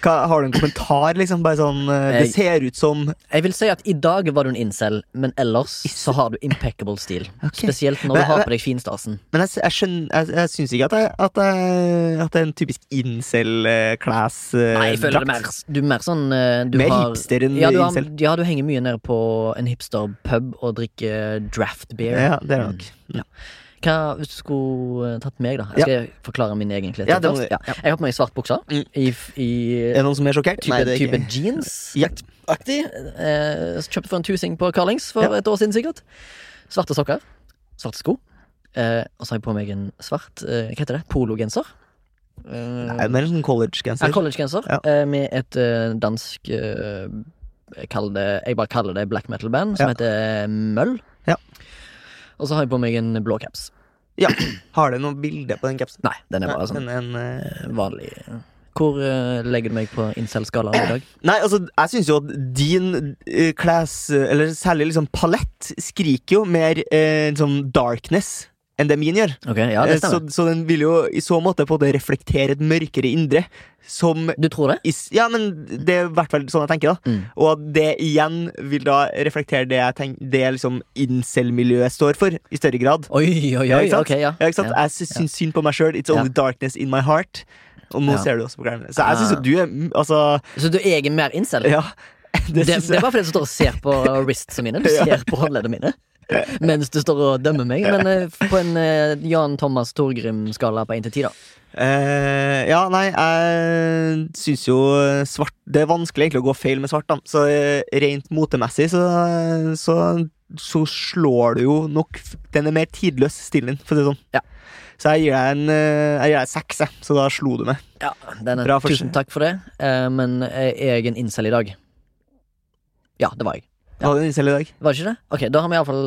Hva, har du en kommentar, liksom? Bare sånn eh, Det Jeg- ser ut som Jeg vil si at i dag var du en incel, men ellers så har du impeccable stil. Okay. Spesielt når Men- du har på deg finstasen. Men jeg, jeg skjønner Jeg, jeg syns ikke at, jeg, at, at det er en typisk incel-class. Nei, jeg føler det mer Du er mer sånn eh, du Mer har, hipster enn ja, du har, incel. ja, du henger mye nede på en hipster-pub og drikker draft beer. Ja, det er nok. Mm. Hva hvis du skulle eh, tatt meg, da? Jeg skal forklare min egen klesstil Ja, Ja. Jeg har på meg svart bukse Mm. i, i Er det noen som er sjokkert? type, Nei, det er type ikke jeans. Ja. Aktig. Eh, kjøpte for en tusing på Carlings for Ja. et år siden, sikkert. Svarte sokker. Svarte sko. Eh, og så har jeg på meg en svart eh, Hva heter det? Pologenser. Eh, Nei, er mer sånn ja, collegegenser. Collegegenser Ja. eh, med et eh, dansk eh, jeg, kaller det, jeg bare kaller det black metal-band, som Ja. heter Møll. Ja. Og så har jeg på meg en blå caps. Ja. Har du noe bilde på den capsen? Nei, den er bare sånn En, en, eh, vanlig. Hvor uh, legger du meg på incel-skalaen i dag? Nei, altså, jeg syns jo at din uh, class, eller særlig liksom palett, skriker jo mer eh, sånn darkness enn det min gjør. Okay, ja, det Eh, så, så den vil jo i så måte på det reflektere et mørkere indre. Som Du tror det? is, Ja, men det er i hvert fall sånn jeg tenker, da. Mm. Og at det igjen vil da reflektere det jeg tenk, det liksom incel-miljøet står for, i større grad. Oi, oi, oi. ja, ok, ja. Ja. Jeg syns synd på meg sjøl. It's only darkness in my heart. Og nå ser du også på skjermen. Så jeg syns Ah. jo du er Altså, Så du er mer incel? ja. Det, det, det, er bare fordi du står og ser på wristsene mine. Du ser på håndleddene mine. Mens du står og dømmer meg. Men eh, på en eh, Jan Thomas Torgrim-skala på 1 til 10, da. Eh, ja, nei, jeg syns jo svart Det er vanskelig egentlig å gå feil med svart, da. Så eh, rent motemessig så, så, så slår du jo nok Den er mer tidløs, stilen din, for å si det sånn. Ja. Så jeg gir deg en Jeg gir deg seks, jeg. Så da slo du meg. Ja, den er, Bra. Tusen takk for det. Men er jeg en incel i dag? Ja, det var jeg. Hva hadde en incel i dag? Var det ikke det? Ok, Da har vi iallfall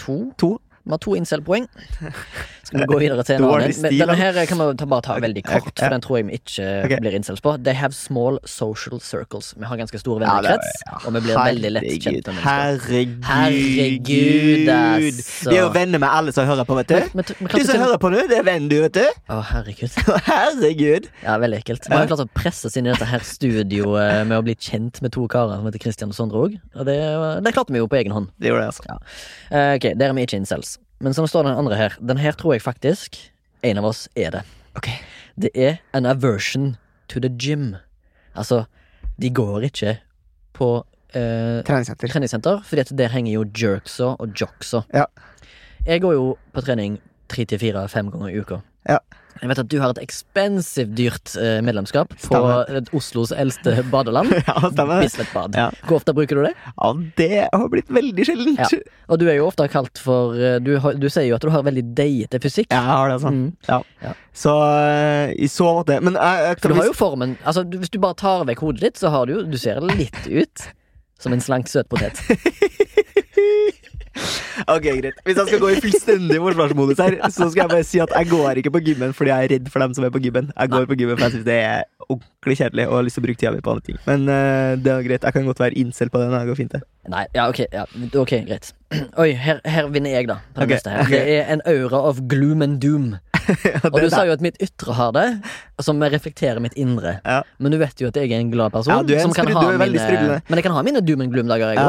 to. To. Vi har to incel-poeng. Skal vi gå videre til en annen? Men Denne her kan vi ta, bare ta veldig kort, for den tror jeg vi ikke okay. blir incels på. They have small social circles. Vi har ganske stor Ja, vennekrets, og vi blir veldig lett kjent med mennesker. Herregud. Altså. Vi er jo venner med alle som hører på, vet du. Men- men- klart som til- hører på nå, det er vennen du, vet du. Å, herregud. Herregud. Ja, veldig ekkelt. Vi har klart å presse oss inn i dette her studioet med å bli kjent med to karer som heter Christian og Sondre òg. Og det, det klarte vi jo på egen hånd. Det gjorde det, altså. Eh, ok, der er vi ikke incels. Men som står den andre her. Den her tror jeg faktisk en av oss er det. Ok. Det er an aversion to the gym. Altså, de går ikke på eh, Treningssenter. treningssenter, fordi at der henger jo jerksa og jocksa. Ja. Jeg går jo på trening tre til fire, fem ganger i uka. Ja. Jeg vet at du har et ekspensivt dyrt eh, medlemskap på Stemmer. et Oslos eldste badeland. Ja, stemmer. Bislett bad. Ja. Hvor ofte bruker du det? Ja, det har blitt veldig sjeldent. Ja. Og du er jo ofte kalt for eh, Du, har, du sier jo at du har veldig deigete fysikk. Ja, jeg har det, altså. Mm. Ja. Ja. Så eh, i så måte Men jeg, jeg For du har jo formen Altså, Hvis du bare tar vekk hodet ditt, så har du jo Du ser litt ut som en slank, søt potet. Ok, greit. Hvis jeg skal gå i fullstendig forsvarsmodus her, så skal jeg bare si at jeg går ikke på gymmen fordi jeg er redd for dem som er på gymmen. Jeg går på gymmen for jeg syns det er ordentlig kjedelig og har lyst til å bruke tida mi på andre ting. Men uh, det er greit. Jeg kan godt være incel på det. når Det går fint, det. Nei, ja, ok, ja, ok, greit. Oi, her, her vinner jeg, da. På den Ok, her. Det er en aura of gloom and doom. Ja, Og du sa jo at mitt ytre har det, som reflekterer mitt indre. Ja. Men du vet jo at jeg er en glad person. Ja, du er en som kan ha mine. Men jeg kan ha mine doom and gloom-dager, jeg.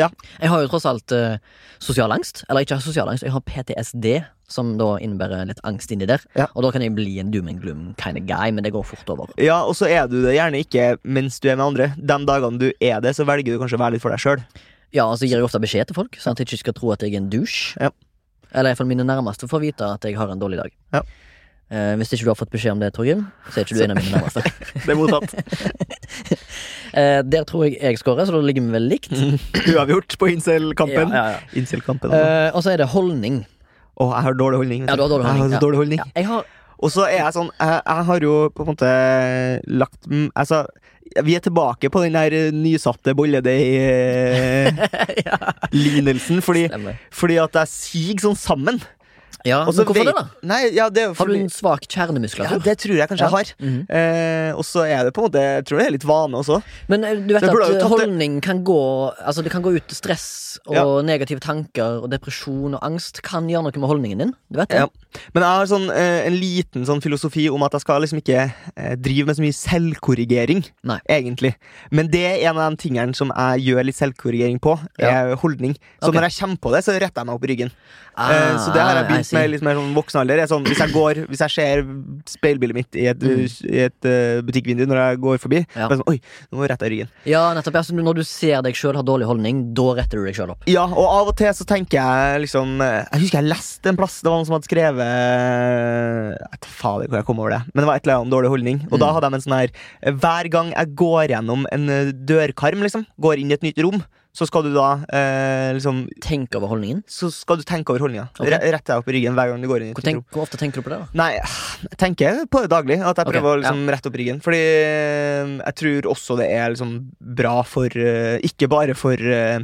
Ja. Jeg har jo tross alt uh, sosial angst. Eller ikke sosial angst, jeg har PTSD, som da innebærer litt angst inni der. Og da kan jeg bli en doom and gloom kind of guy, men det går fort over. ja, og så er du det gjerne ikke mens du er med andre. De dagene du er det, så velger du kanskje å være litt for deg sjøl. Ja, og så gir jeg ofte beskjed til folk, sånn at jeg ikke skal tro at jeg er en douche. Ja. Eller iallfall mine nærmeste får vite at jeg har en dårlig dag. Ja. Eh, hvis ikke du har fått beskjed om det, Torgrim, så er ikke du en av mine nærmeste. Det er mottatt. Eh, der tror jeg jeg scorer, så da ligger vi vel likt. Uavgjort på incel-kampen. Ja, ja. Incel-kampen. altså. Eh, og så er det holdning. Å, jeg har dårlig holdning. Ja, du har dårlig Jeg har holdning, så ja. dårlig holdning. Jeg har Og så er jeg sånn jeg, jeg har jo på en måte lagt Altså, vi er tilbake på den der eh, nysatte bolledeig-lignelsen. fordi, Stemmer. fordi at jeg siger sånn sammen. Ja, Også men hvorfor det, da? Nei, ja, det jo Har du en svak ja. Det tror jeg kanskje jeg har. Mhm. Eh, og så er det på en måte Jeg tror det er litt vane også. Men eh, du vet at eh, holdning kan gå Altså det kan gå ut stress og Ja. negative tanker og depresjon og angst kan gjøre noe med holdningen din. Du vet det? Ja. Men jeg har sånn, eh, en liten sånn filosofi om at jeg skal liksom ikke eh, drive med så mye selvkorrigering. Nei. Egentlig Men det er en av de tingene som jeg gjør litt selvkorrigering på. Er holdning Så okay. når jeg kommer på det, så retter jeg meg opp i ryggen. Ah, Eh, så det har jeg begynt see. er litt mer sånn voksen alder. Er sånn, hvis jeg går Hvis jeg ser speilbildet mitt i et, Mm. i et uh, butikkvindu når jeg går forbi, Ja. sånn, Oi, nå må jeg rette ryggen. Ja, nettopp. Altså, når du ser deg sjøl ha dårlig holdning, da retter du deg sjøl opp. Ja, og av og til så tenker jeg liksom eh, Jeg husker jeg leste en plass Det var noen som hadde skrevet Jeg vet fader hvor jeg kom over det Men det var et eller annet om dårlig holdning Og da Mm. hadde de en sånn her eh, Hver gang jeg går gjennom en eh, dørkarm liksom Går inn i et nytt rom så skal du da eh, liksom Tenke over holdningen. Så skal du tenke over holdninga. Okay. Rette deg opp i ryggen hver gang du går inn i Hvor, tenk, hvor ofte tenker du på det? da? Nei, jeg tenker på det daglig. At jeg prøver å liksom rette opp ryggen. Fordi eh, jeg tror også det er liksom bra for eh, Ikke bare for uh,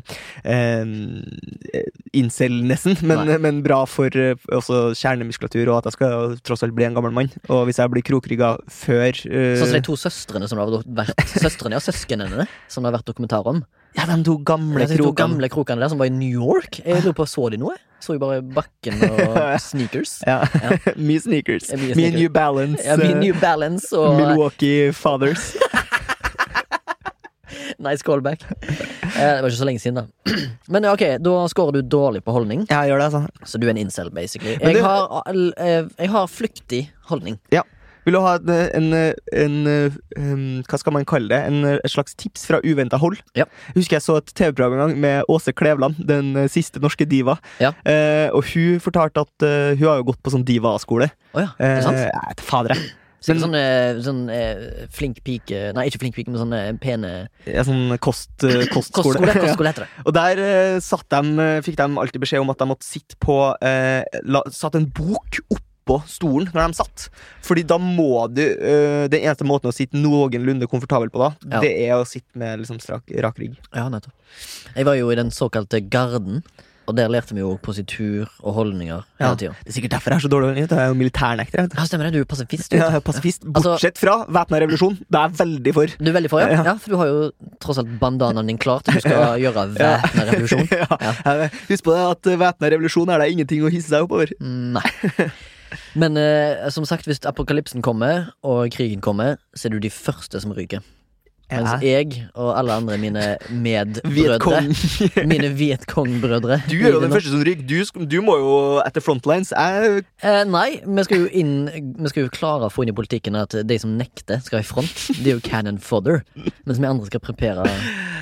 incel-nessen, men, men bra for også kjernemuskulatur, og at jeg skal tross alt bli en gammel mann. Og hvis jeg blir krokrygga før Sånn som de to søstrene som det har vært Søstrene, og søsknene som det har vært dokumentar om. Ja, de to gamle Ja, to gamle krokene der som var i New York. Jeg lurer på, Så de noe? Så jo bare bakken og sneakers. Ja. Ja. mye sneakers. Ja, mye sneakers. New Balance. Ja, mye eh, New Balance og Milwaukee Fathers. Nice callback. Eh, det var ikke så lenge siden, da. Men ok, da scorer du dårlig på holdning, Ja, jeg gjør det, altså. så du er en incel, basically. Jeg har, eh, jeg har flyktig holdning. Vil du ha en, en, en, Hva skal man kalle det? En, et slags tips fra uventa hold? Ja. Jeg husker jeg så et TV-program en gang med Åse Kleveland, den eh, siste norske diva. Ja. Eh, og hun fortalte at uh, hun har jo gått på sånn diva-skole. Å ja, er det sant? Eh, fader, jeg. Men- sånn, eh, sånn flink pike Nei, ikke flink pike, men sånn pene Ja, sånn kost, kostskole. Kostskole, kostskole heter det. Og der satt de, fikk de alltid beskjed om at de måtte sitte på eh, la, Satt en bok oppå stolen når de satt. Fordi da må du eh, Den eneste måten å sitte noenlunde komfortabel på da, Ja. det er å sitte med liksom strak, rak rygg. Ja, nettopp. Jeg var jo i den såkalte Garden, og der lærte vi jo positur og holdninger Ja. hele tida. Det er sikkert derfor jeg er så dårlig holdning. Jeg er jo militærnekter. Ja, stemmer det. Du er pasifist. du. Ja, pasifist. Altså- Bortsett fra væpna revolusjon. Det er jeg veldig for. Du er veldig for, ja? Ja. ja? For du har jo tross alt bandanaen din klar til du skal gjøre væpna revolusjon. ja. Ja. Husk på det at væpna revolusjon er det ingenting å hisse seg oppover. Mm, Nei. Men eh, som sagt, hvis apokalypsen kommer, og krigen kommer, så er du de første som ryker. Mens jeg og alle andre mine medbrødre Mine Vietcong-brødre Du er jo den første som ryker. Du, du må jo etter frontlines. Jeg Eh, nei, vi skal jo inn Vi skal jo klare å få inn i politikken at de som nekter, skal i front. De er jo cannon fodder. Mens vi andre skal prepare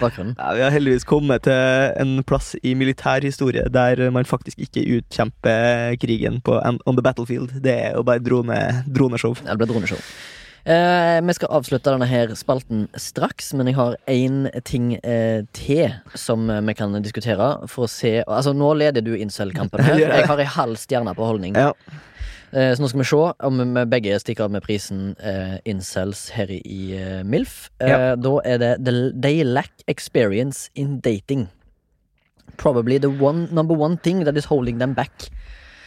bakgrunnen. Ja, vi har heldigvis kommet til en plass i militær historie der man faktisk ikke utkjemper krigen på on the battlefield. Det er jo bare drone, droneshow. Ja, det ble droneshow. Eh, vi skal avslutte denne her spalten straks, men jeg har én ting eh, til som eh, vi kan diskutere. For å se Altså, nå leder du incel-kampen her. Jeg? Har ei halv stjerne på holdning. Ja. Eh, så nå skal vi se om vi begge stikker av med prisen eh, incels her i, eh, MILF. Eh, Ja. Da er det the, They lack experience in dating. Probably the one, number one thing that is holding them back.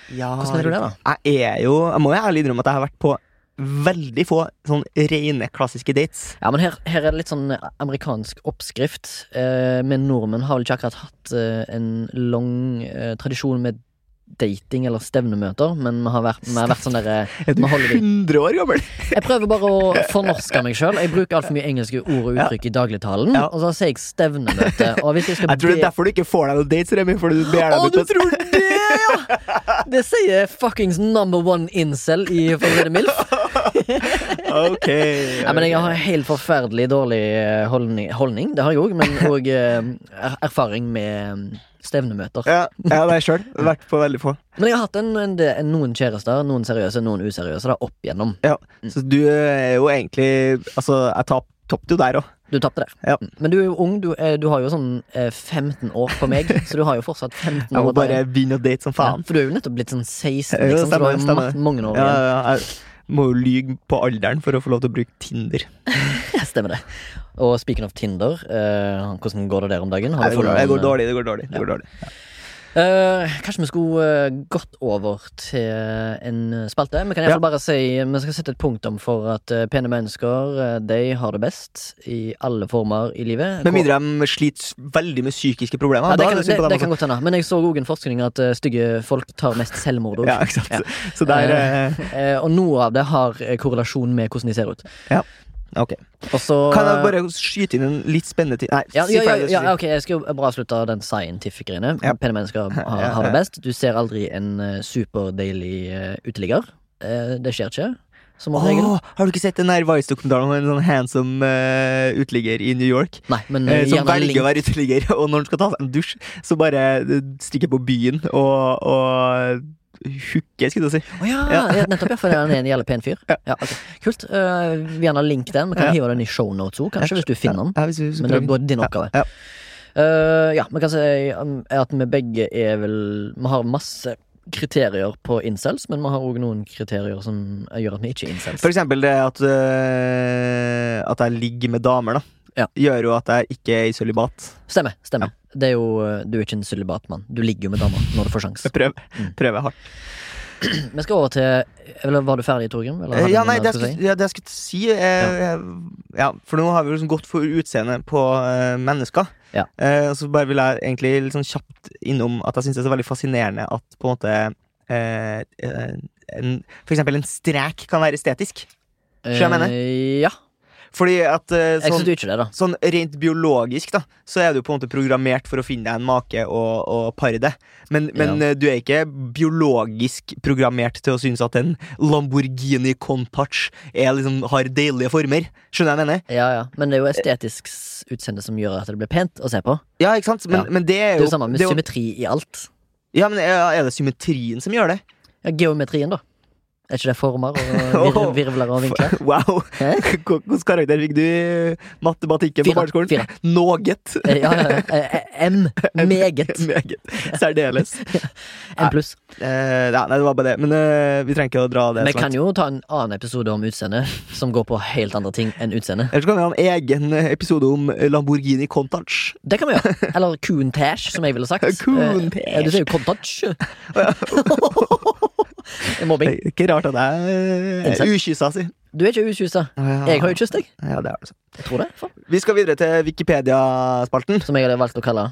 Hvordan er det da? Jeg er jo Jeg må jo ærlig innrømme at jeg har vært på veldig få sånn rene klassiske dates. Ja, men her, her er det litt sånn amerikansk oppskrift. Eh, men nordmenn har vel ikke akkurat hatt eh, en lang eh, tradisjon med dating eller stevnemøter, men vi har vært, vi har vært sånn derre Er du Vi holder det. 100 år gammel? Jeg prøver bare å fornorske meg sjøl. Jeg bruker altfor mye engelske ord og Ja. uttrykk i dagligtalen. Ja. Og så sier jeg stevnemøte. Og hvis jeg skal Jeg tror det er derfor du ikke får deg noen dates, Remi. For du ber Å, deg du ut tror det, ja! Det sier fuckings number one incel i Forrede MILF. Ok. Ja, men jeg har helt forferdelig dårlig eh, holdning, holdning det har jeg òg, men òg er, erfaring med mm, stevnemøter. Ja, ja det jeg sjøl. Vært på veldig få. Men jeg har hatt en, en, en, noen kjærester, noen seriøse, noen useriøse, da, opp igjennom. Ja. Så du er jo egentlig Altså, jeg tap- toppet jo der òg. Du tapte der. Ja. Mm. Men du er jo ung, du, er, du har jo sånn eh, 15 år på meg, så du har jo fortsatt 15 Jeg år. må bare begynne å date som Ja, faen. for du er jo nettopp blitt sånn 16, liksom, jo, stemmer, så du har jo mange år igjen. Ja, ja, ja, jeg må jo lyge på alderen for å få lov til å bruke Tinder. Stemmer det. Og speaking of Tinder, eh, hvordan går det der om dagen? Har Nei, det, går, funnet det går dårlig, det går dårlig. Det Ja. går dårlig. Eh, kanskje vi skulle uh, gått over til en spalte? Vi kan fall bare si Vi skal sette et punktum for at uh, pene mennesker De har det best i alle former i livet. Med mindre de sliter veldig med psykiske problemer. ja, det, kan, det det, det kan godt hende. Men jeg så òg en forskning at stygge folk tar mest selvmord. Ja. Ja. Og noe av det har korrelasjon med hvordan de ser ut. Ok. Også, Kan jeg bare skyte inn en litt spennende ting? Nei, ja, si ja, ja, ja, ok, Jeg skal jo bare avslutte den scientific-greiene. Ja. Pene mennesker har, har det best. Du ser aldri en uh, superdeilig uh, uteligger. Eh, det skjer ikke, som oh, regel. Har du ikke sett den Vice-dokumentaren om en sånn handsome uh, uteligger i New York? Nei, men Eh, eh, som velger å være uteligger, og når han skal ta seg en dusj, så bare eh, stikker på byen og, og hooker, skulle du si. Å ja, Ja. ja, nettopp, ja, for han er en jævlig pen fyr. Ja. Ja, okay. Kult. Uh, vi gjerne link den. Vi kan Ja. hive den i shownotes òg, kanskje, hvis du finner den. Hvis vi, hvis du Men det er din oppgave. Ja. Eh, ja, man kan si um, at vi begge er vel Vi har masse kriterier på incels, men vi har òg noen kriterier som gjør at vi ikke er incels. For eksempel det at, uh, at jeg ligger med damer, da. Ja. Gjør jo at jeg ikke er i sølibat. Stemmer. stemmer Det er jo, eh, Du er ikke en sølibatmann. Du ligger jo med dama når du får sjans. Jeg prøver, Mm. prøver hardt. Vi skal over til Eller Var du ferdig, Torgrim? Eller Eh, ja, nei, det jeg skulle si, ja, det jeg skulle si eh, ja. For nå har vi liksom gått for utseendet på eh, mennesker. Ja. Eh, og så bare vil jeg egentlig litt sånn kjapt innom at jeg syns det er så veldig fascinerende at på en måte eh, eh, en, For eksempel en strek kan være estetisk. Skjønner jeg Eh, Ja. Fordi at eh, sånn, det, sånn rent biologisk, da, så er du på en måte programmert for å finne deg en make og, og pare det. Men, men Ja. eh, du er ikke biologisk programmert til å synes at en Lamborghini Countach er liksom, har deilige former. Skjønner jeg hva jeg mener? Ja, ja. Men det er jo estetisk utseende som gjør at det blir pent å se på. Ja, ikke sant? Men, Ja. men det er Det er jo jo samme med jo- symmetri i alt. Ja, men er det symmetrien som gjør det? Ja, Geometrien, da. Er ikke det former og vir virvler og vinkler? Wow! Hvilken karakter fikk du i matematikken på barneskolen? Fire. Noget. Eh, Ja, ja. Eh, M. Meget. Meget. Særdeles. M pluss. Eh, ja, nei, det var bare det. Men uh, vi trenger ikke å dra det Vi så kan jo ta en annen episode om utseende, som går på helt andre ting enn utseende. så kan vi ha en egen episode om Lamborghini Contage. Det kan vi gjøre. Eller Coontash, som jeg ville sagt. Coontash. Eh, Du sier jo Countach. Mobbing. Det er Ikke rart at jeg eh, er ukyssa, si. Du er ikke ukyssa. Jeg har jo kysset deg. Ja, det er det. altså. Jeg tror det. For. Vi skal videre til Wikipedia-spalten. Som jeg hadde valgt å kalle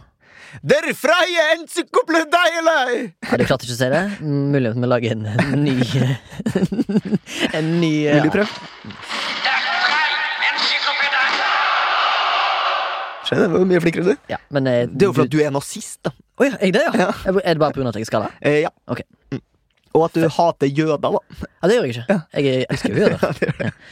Der freie encyklopediele! Ja, Du klarte ikke å si det? Mulig vi lager en, ny En ny Vil du prøve? Det var mye flinkere, du. Ja, men eh, Det er jo fordi at du er nazist, da. Oh, ja, jeg det, ja? Ja. Er det bare pga. at jeg er skada? Eh, ja. Ok. Mm. Og at du hater jøder, da. Ja, det gjør jeg ikke. Jeg elsker jo jøder. Ja, det.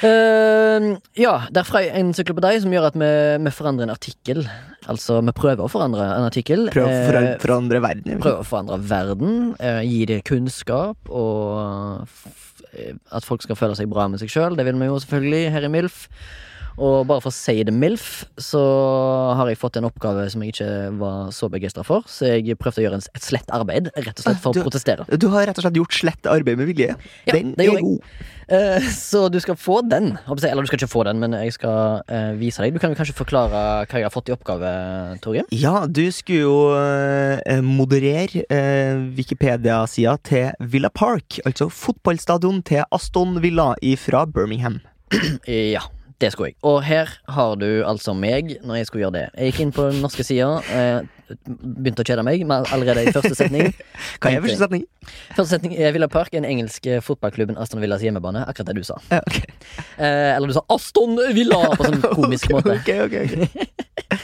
Uh, ja, derfra er fra en encyklopedi som gjør at vi, vi forandrer en artikkel. Altså, vi prøver å forandre en artikkel. Prøv å Eh, forandre, forandre verden. Prøver å forandre verden. Uh, gi det kunnskap, og eh, at folk skal føle seg bra med seg sjøl. Det vil vi jo selvfølgelig her i MILF. Og bare for å si det MILF, så har jeg fått en oppgave som jeg ikke var så begeistra for. Så jeg prøvde å gjøre et slett arbeid, rett og slett for Du- å protestere. Du har rett og slett gjort slett arbeid med vilje. Ja, Den det er god. Uh, så du skal få den. Eller du skal ikke få den, men jeg skal uh, vise deg. Du kan jo kanskje forklare hva jeg har fått i oppgave, Torgrim? Ja, du skulle jo uh, moderere Wikipedia-sida til Villa Park, altså fotballstadion til Aston Villa fra Birmingham. Ja, det skulle jeg. Og her har du altså meg når jeg skulle gjøre det. Jeg gikk inn på den norske sida. Eh, begynte å kjede meg allerede i første setning. Hva er første setning? Første setning er Villa Park, den engelske fotballklubben Aston Villas hjemmebane. Akkurat det du sa. Ja, okay. Eh, eller du sa Aston Villa på sånn komisk måte. Ok, ok, ok.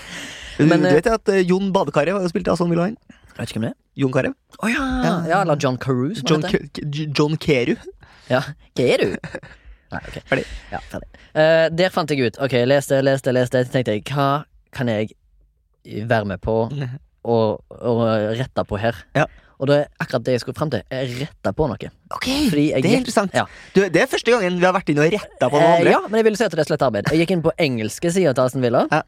Du, Men, du eh, vet at eh, Jon Badekaret var jo spilt i Aston Villa? Jeg Vet ikke hvem det er. Jon Carew? Oh, ja. Ja. ja! Eller John Carew, som John, John Keru? Ja, er du? Nei, ok. Ferdig. Ja, ferdig. Eh, der fant jeg ut. Ok, leste, leste, leste. Så tenkte jeg, hva kan jeg være med på og, og rette på her? Ja. Og det er akkurat det jeg skulle fram til. Jeg retta på noe. Ok, det er interessant. Ja. Du, det er første gangen vi har vært inne og retta på noen Eh, andre. ja, men jeg ville si at det er slett arbeid. Jeg gikk inn på engelske sida til Aston Villa. Ja.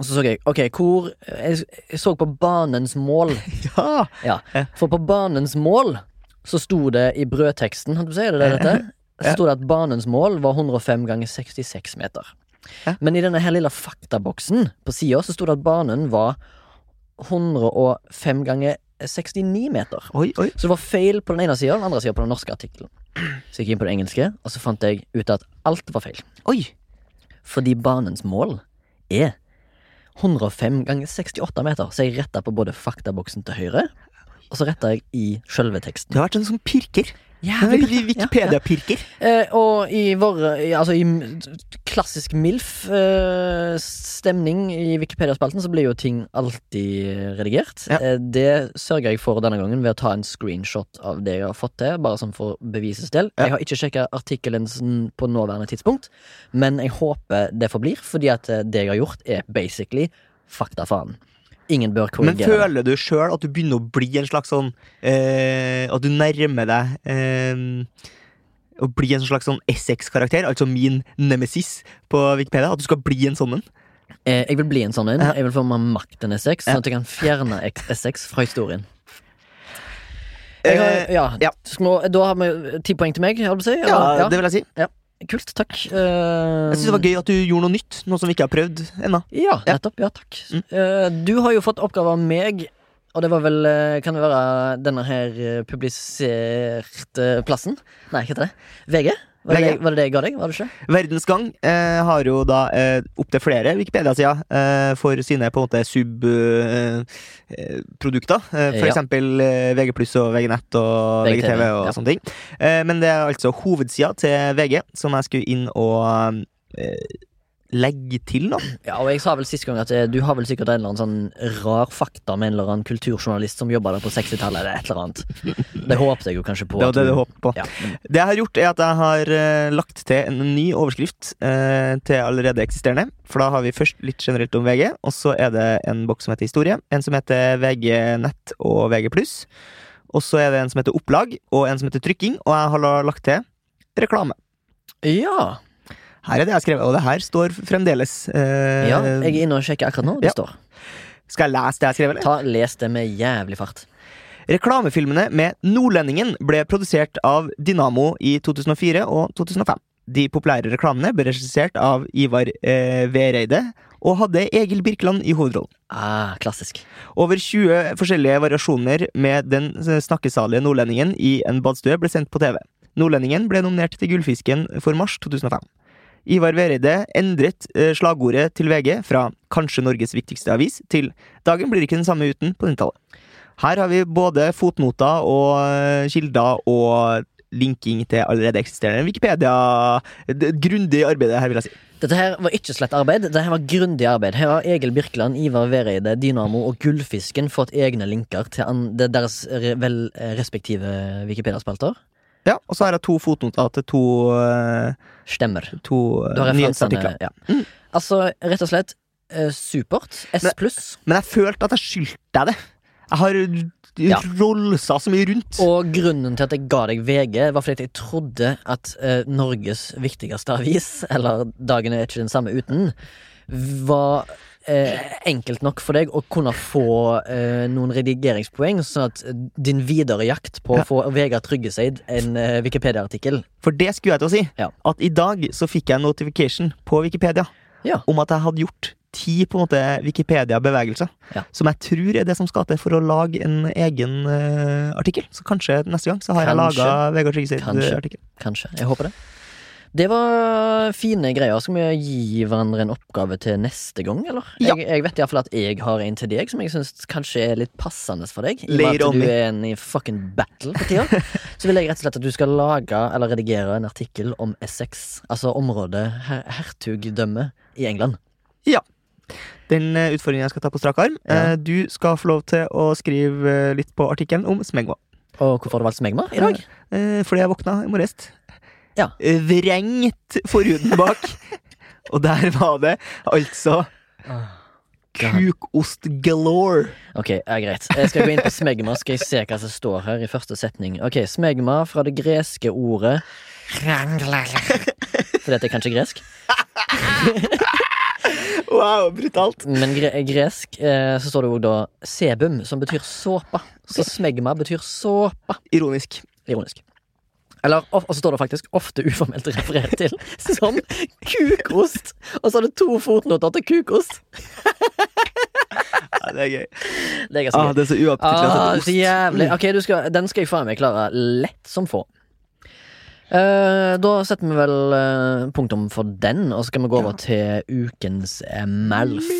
Og så så jeg ok, hvor Jeg, jeg så på banens mål. Ja. Ja. For på banens mål så sto det i brødteksten, hadde du si, er det det dette? Så sto det at banens mål var 105 ganger 66 meter. Ja. Men i denne her lille faktaboksen på sida så sto det at banen var 105 ganger 69 meter. Oi, oi. Så det var feil på den ene sida og den andre sida på den norske artikkelen. Så jeg gikk inn på det engelske, og så fant jeg ut at alt var feil. Oi. Fordi banens mål er 105 ganger 68 meter. Så jeg retta på både faktaboksen til høyre, og så retta jeg i sjølve teksten. Du har vært en sånn pirker. Ja, Wikipedia-pirker. Wikipedia-pirker. Eh, og i vår Altså i klassisk MILF-stemning i Wikipedia-spalten, så blir jo ting alltid redigert. Ja. Eh, det sørger jeg for denne gangen ved å ta en screenshot av det jeg har fått til, bare sånn for bevisets del. Ja. Jeg har ikke sjekka artikkelen på nåværende tidspunkt, men jeg håper det forblir, fordi at eh, det jeg har gjort, er basically fakta faen. Ingen bør korrigere. Men føler du sjøl at du begynner å bli en slags sånn eh, At du nærmer deg eh, å bli en slags sånn Essex-karakter? Altså min nemesis på Wikipedia? At du skal bli en sånn en? Eh, jeg vil bli en sånn en. Jeg vil få mer makt enn S6, sånn at jeg kan fjerne Essex fra historien. Har, Eh, ja, ja. Må, Da har vi ti poeng til meg, jeg på å si. ja, det vil jeg si. Kult, takk. Jeg synes det var gøy at du gjorde noe nytt, noe som vi ikke har prøvd ennå. Ja, Ja. nettopp. Ja, takk. Mm. Uh, du har jo fått oppgave av meg, og det var vel eh, Kan det være denne her eh, publiserte plassen? Nei, hva heter det? VG? Var det, var det det jeg ga deg? Var det ikke? Verdensgang eh, har jo da eh, opptil flere Wikipedia-sider eh, for sine på en måte subprodukter. Eh, produkter. eh, for Ja. eksempel eh, VG pluss og VG nett og VGTV, VGTV og ja. sånne ting. Eh, men det er altså hovedsida til VG som jeg skulle inn og eh, legge til, da. Ja, og jeg sa vel sist gang at eh, du har vel sikkert en eller annen sånn rar fakta med en eller annen kulturjournalist som jobba der på 60-tallet, eller et eller annet. Det håpet jeg jo kanskje på. Det var det du håpet på. Ja, Det jeg har gjort, er at jeg har eh, lagt til en ny overskrift eh, til allerede eksisterende. For da har vi først litt generelt om VG, og så er det en boks som heter Historie. En som heter VG Nett og VG pluss. Og så er det en som heter Opplag, og en som heter Trykking. Og jeg har lagt til reklame. ja. Her er det jeg har skrevet, og det her står fremdeles. eh, ja. Jeg er inne og sjekker akkurat nå. Det Ja. står. Skal jeg lese det jeg har skrevet. Ta, Les det med jævlig fart. Reklamefilmene med Nordlendingen ble produsert av Dynamo i 2004 og 2005. De populære reklamene ble regissert av Ivar eh, Vereide og hadde Egil Birkeland i hovedrollen. Ah, klassisk. Over 20 forskjellige variasjoner med den snakkesalige nordlendingen i en badstue ble sendt på TV. Nordlendingen ble nominert til Gullfisken for mars 2005. Ivar Vereide endret eh, slagordet til VG fra 'Kanskje Norges viktigste avis' til 'Dagen blir ikke den samme uten' på 90-tallet. Her har vi både fotnoter og eh, kilder og linking til allerede eksisterende Wikipedia. Grundig arbeid, her vil jeg si. Dette her var ikke slett arbeid, dette her var grundig arbeid. Her har Egil Birkeland, Ivar Vereide, Dynamo og Gullfisken fått egne linker til deres vel eh, respektive Wikipedia-spalter. Ja, Og så har jeg to fotnoter til to, eh, Stemmer. to har eh, nyhetsartikler. Ja. Altså, rett og slett uh, supert. S pluss. Men jeg følte at jeg skyldte deg det. Jeg har Ja. rollsa så mye rundt. Og grunnen til at jeg ga deg VG, var fordi jeg trodde at uh, Norges viktigste avis, eller Dagen er ikke den samme uten, var eh, enkelt nok for deg å kunne få eh, noen redigeringspoeng, sånn at eh, din videre jakt på å få Vegard Tryggeseid en eh, Wikipedia-artikkel For det skulle jeg til å si. Ja. At i dag så fikk jeg en notification på Wikipedia Ja. om at jeg hadde gjort ti på en måte Wikipedia-bevegelser. Ja. Som jeg tror er det som skal til for å lage en egen eh, artikkel. Så kanskje neste gang så har jeg Kanskje. laga Vegard Tryggeseid-artikkel. Kanskje. Jeg håper det. Det var fine greier. Skal vi gi hverandre en oppgave til neste gang, eller? Ja. Jeg, jeg vet iallfall at jeg har en til deg som jeg syns kanskje er litt passende for deg. I og med at du er en i fucking battle for tida. Så vil jeg rett og slett at du skal lage eller redigere en artikkel om Essex. Altså området her hertugdømme i England. Ja. Den uh, utfordringen jeg skal ta på strak arm. Ja. Eh, du skal få lov til å skrive eh, litt på artikkelen om smegma. Og hvorfor har du valgt smegma i dag? Eh, fordi jeg våkna i morges. Ja. Eh, Vrengt forhuden bak. Og der var det altså kukost galore. Ok, ja, greit. Jeg skal gå inn på smegma, skal jeg se hva som står her i første setning. Ok, smegma fra det greske ordet For dette er kanskje gresk. Wow, brutalt. Men gre gresk eh, så står det jo da sebum, som betyr såpe. Så smegma betyr såpe. Ironisk. Ironisk. Eller, og så står det faktisk ofte uformelt referert til som kukost. Og så er det to fotnoter til kukost. Ja, det er gøy. Det er Ah, gøy. det er så uappetittlig at Ah, så jævlig. Ok, du skal, den skal jeg faen meg klare lett som få. Uh, da setter vi vel uh, punktum for den, og så skal vi gå over til ukens MALF.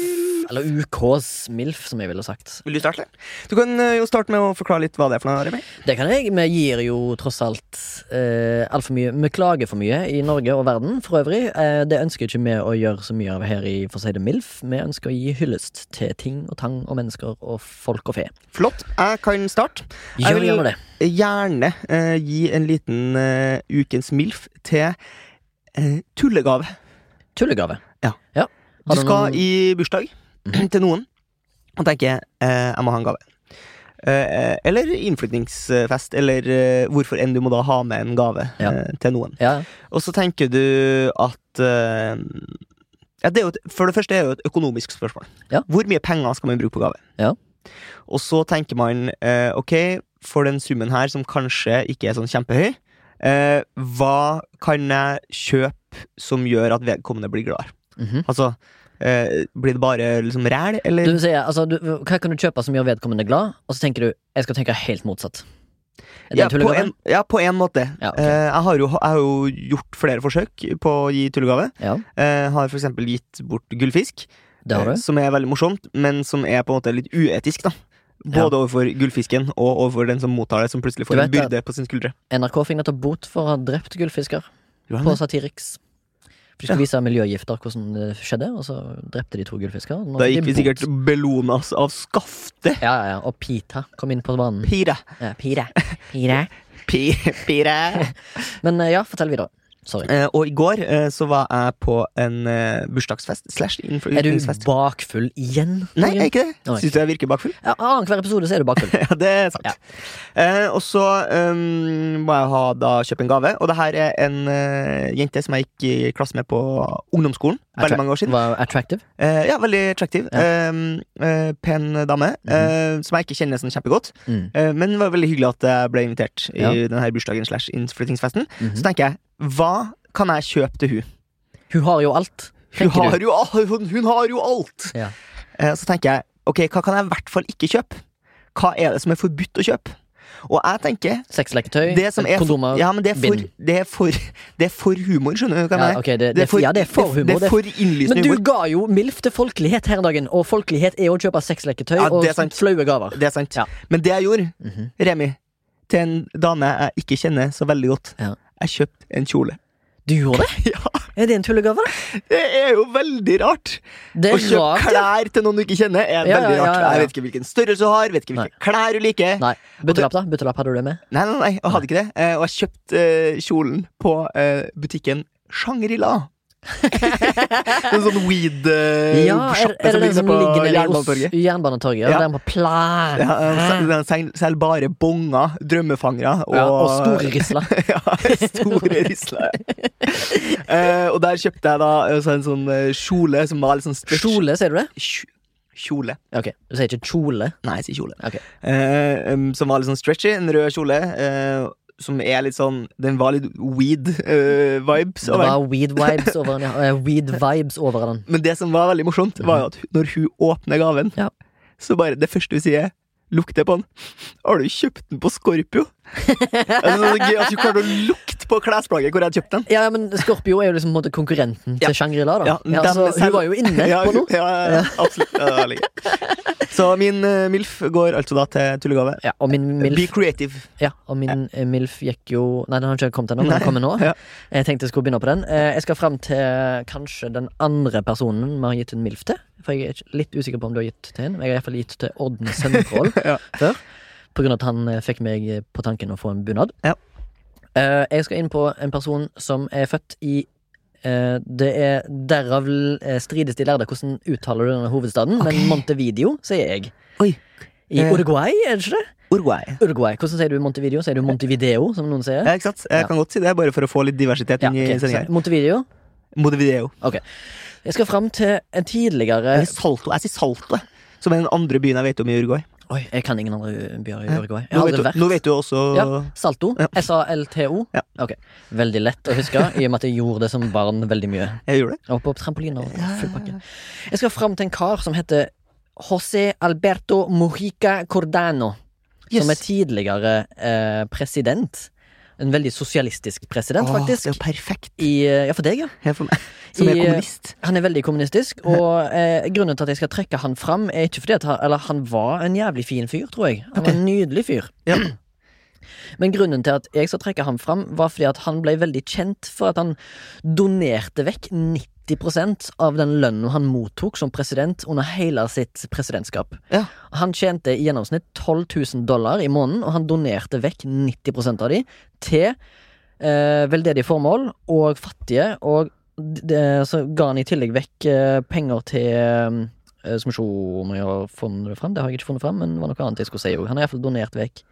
Eller UKs MILF, som jeg ville sagt. Vil du starte? Du kan eh, jo starte med å forklare litt hva det er for noe. Remi. Det kan jeg. Vi gir jo tross alt eh, altfor mye Vi klager for mye i Norge og verden for øvrig. Eh, det ønsker ikke vi å gjøre så mye av her i For å si det MILF. Vi ønsker å gi hyllest til ting og tang og mennesker og folk og fe. Flott. Jeg kan starte. Jeg vil- gjerne. Gjerne eh, gi en liten eh, ukens MILF til eh, tullegave. Tullegave. Ja. ja. Du du skal noen- i bursdag til noen og tenker eh, jeg må ha en gave. Eh, eller innflyttingsfest, eller eh, hvorfor enn du må da ha med en gave Ja. eh, til noen. Ja. Og så tenker du at eh, Ja, det er et, for det første er det jo et økonomisk spørsmål. Ja. Hvor mye penger skal man bruke på gave? Ja. Og så tenker man eh, ok, for den summen her som kanskje ikke er sånn kjempehøy, eh, hva kan jeg kjøpe som gjør at vedkommende blir glad? -hmm. Altså, eh, blir det bare liksom ræl, eller? Du sier, altså, du, hva kan du kjøpe som gjør vedkommende glad, og så tenker du jeg skal tenke helt motsatt. Ja, på en, ja, på en måte. Ja, okay. eh, jeg, har jo, jeg har jo gjort flere forsøk på å gi tullegave. Ja, Eh, har eksempel gitt bort gullfisk. det har eh. Som er veldig morsomt, men som er på en måte litt uetisk, da. Både overfor gullfisken og overfor den som mottar det, som plutselig får en byrde på sin skuldre. NRK fikk nettopp bot for å ha drept gullfisker på? Satiriks. De skulle vise miljøgifter, hvordan det skjedde, og så drepte de to gullfisker. Da gikk vi sikkert bellonas av skaftet. Ja, ja, ja. Og Pita kom inn på banen. Pire. Ja, Pire. Pire. Pi, pire. Men eh, ja, fortell videre. Eh, og i går eh, så var jeg på en eh, bursdagsfest slash Er du bakfull igjen? Nei, jeg er ikke det. Nei. Syns du jeg virker bakfull? Ja, Annenhver episode så er du bakfull. Ja, det er sant. Ja. Eh, og så um, må jeg ha da kjøpe en gave, og det her er en uh, jente som jeg gikk i klasse med på ungdomsskolen. Veldig mange år siden. Var attractive. Eh, ja, veldig attractive. Ja. Mhm. Eh, eh, pen dame, eh, som jeg ikke kjenner sånn kjempegodt. Mm. Eh, men det var veldig hyggelig at jeg ble invitert i Ja. denne bursdagen slash innflyttingsfesten. Mhm. Så tenker jeg, hva kan jeg kjøpe til hun? Hun har jo alt. Hun har, jo, hun, hun har jo alt! Ja. Eh, så tenker jeg, ok, hva kan jeg i hvert fall ikke kjøpe? Hva er det som er forbudt å kjøpe? Og jeg tenker Sexleketøy, er kondomer, ja, men det er for, bind. det er for, det er for humor, skjønner du hva jeg Ja, mener? ok, det, det, Det er for, ja, det er for humor. Det er for Men du humor. ga jo MILF til folkelighet her en dagen, og folkelighet er å kjøpe sexleketøy Ja, og flaue gaver. Det er sant. Ja. Men det jeg gjorde, Mhm. Remi, til en dame jeg ikke kjenner så veldig godt, jeg kjøpte en kjole. Du gjorde det? Ja, Er det en tullegave? da? Det er jo veldig rart! Det Å er kjøpe rart. ja. klær til noen du ikke kjenner, er Ja, veldig ja, ja, rart. ja, ja. Jeg vet ikke hvilken størrelse du har, vet ikke hvilke klær du liker. Nei. butterlapp da? Butterlapp hadde du det med? Nei, nei, nei, jeg hadde ikke det. Eh, og jeg kjøpte eh, kjolen på eh, butikken Shangri-La. en sånn weed-sjappe Ja, er, er det den som ligger nede i Jernbanetorget. Jernbanetorget? Ja. Ja. Den på plan. Ja, eh, den sel- bare bonger, drømmefangere og, Ja, og store risler. ja, store risler. uh, og der kjøpte jeg da eh, så en sånn eh, kjole som var litt sånn stretch. Kjole, sier du det? Kj- Kjole. Ok, Du sier ikke kjole? Nei, jeg sier kjole. Okay. Uh, um, som var litt sånn stretchy. En rød kjole. eh, som er litt sånn Den var litt weed-vibes. Det var weed vibes over den. Ja. Eh, Weed vibes over den. Men det som var veldig morsomt, var jo at når hun åpner gaven, Ja. så bare det første hun sier Lukter på den. Har du kjøpt den på Scorpio? altså, det er gøy at hun klarte å lukte på klesplagget hvor jeg hadde kjøpt den. Ja, men Scorpio er jo liksom måte konkurrenten til Shangri-La. da Ja, ja, dem så selv- Hun var jo inne på noe. Ja, absolutt. Så min uh, MILF går altså da til tullegave. Ja, og min Be creative. ja, og min eh, MILF gikk jo Nei, den har ikke kommet ennå, men den kommer nå. Ja. Jeg tenkte jeg skulle begynne på den. Eh, Jeg skal fram til kanskje den andre personen vi har gitt en MILF til. For jeg er litt usikker på om du har gitt til en. Jeg har iallfall gitt til Odden Søndrål før. På grunn av at han fikk meg på tanken å få en bunad. Ja. Eh, Jeg skal inn på en person som er født i eh, Det er derav eh, strides de lærde hvordan uttaler du denne hovedstaden, okay. men Montevideo sier jeg. Oi. I. Uruguay, er det ikke det? Uruguay. Uruguay. Hvordan sier du Montevideo? Sier du Montevideo, som noen sier? Ja, ikke sant? Jeg kan godt si det, bare for å få litt diversitet Ja, ok, sendinga. Montevideo. Montevideo. Jeg skal fram til en tidligere Salto. Jeg sier Salto, som er den andre byen jeg vet om i Uruguay. Oi, jeg kan ingen andre byer i. Uruguay. Nå vet, du, nå vet du også Ja. Salto. Ja. S-A-L-T-O. Ja. Okay. Veldig lett å huske, i og med at jeg gjorde det som barn veldig mye. Jeg gjorde det. Jeg på trampoliner og full pakke. Jeg skal fram til en kar som heter José Alberto Mojica Cordano. Som er tidligere eh, president. En veldig sosialistisk president, Åh, faktisk. Det er jo perfekt. I, eh, ja, for deg, ja. Her for meg, som er I- kommunist. Han er veldig kommunistisk, og eh, grunnen til at jeg skal trekke han fram, er ikke fordi at han, Eller han var en jævlig fin fyr, tror jeg. Han var en nydelig fyr. Ja. Men grunnen til at jeg skal trekke han fram, var fordi at han ble veldig kjent for at han donerte vekk 90% av den lønnen han mottok som president under hele sitt presidentskap. Ja. Han tjente i gjennomsnitt 12 000 dollar i måneden, og han donerte vekk 90% av de til eh, veldedige formål og fattige, og det, så ga han i tillegg vekk eh, penger til eh, Skal vi se om jeg har funnet det fram. Det har jeg ikke funnet fram, men det var noe annet jeg skulle si òg. Han har iallfall donert vekk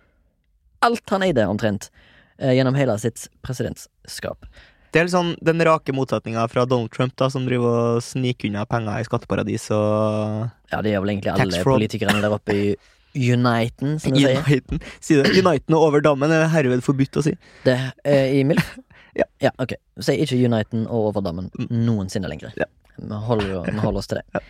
alt han eide, omtrent, eh, gjennom hele sitt presidentskap. Det er litt sånn den rake motsetninga fra Donald Trump, da, som driver og sniker unna penger i skatteparadis og Ja, det gjør vel egentlig alle politikerne der oppe i Uniten, som de sier. Uniten. Si det. Uniten og over dammen er herved forbudt å si. Det er i MILF? Ja. ok. Si ikke Uniten og Overdammen noensinne lenger. Ja. Vi, holder, vi holder oss til det.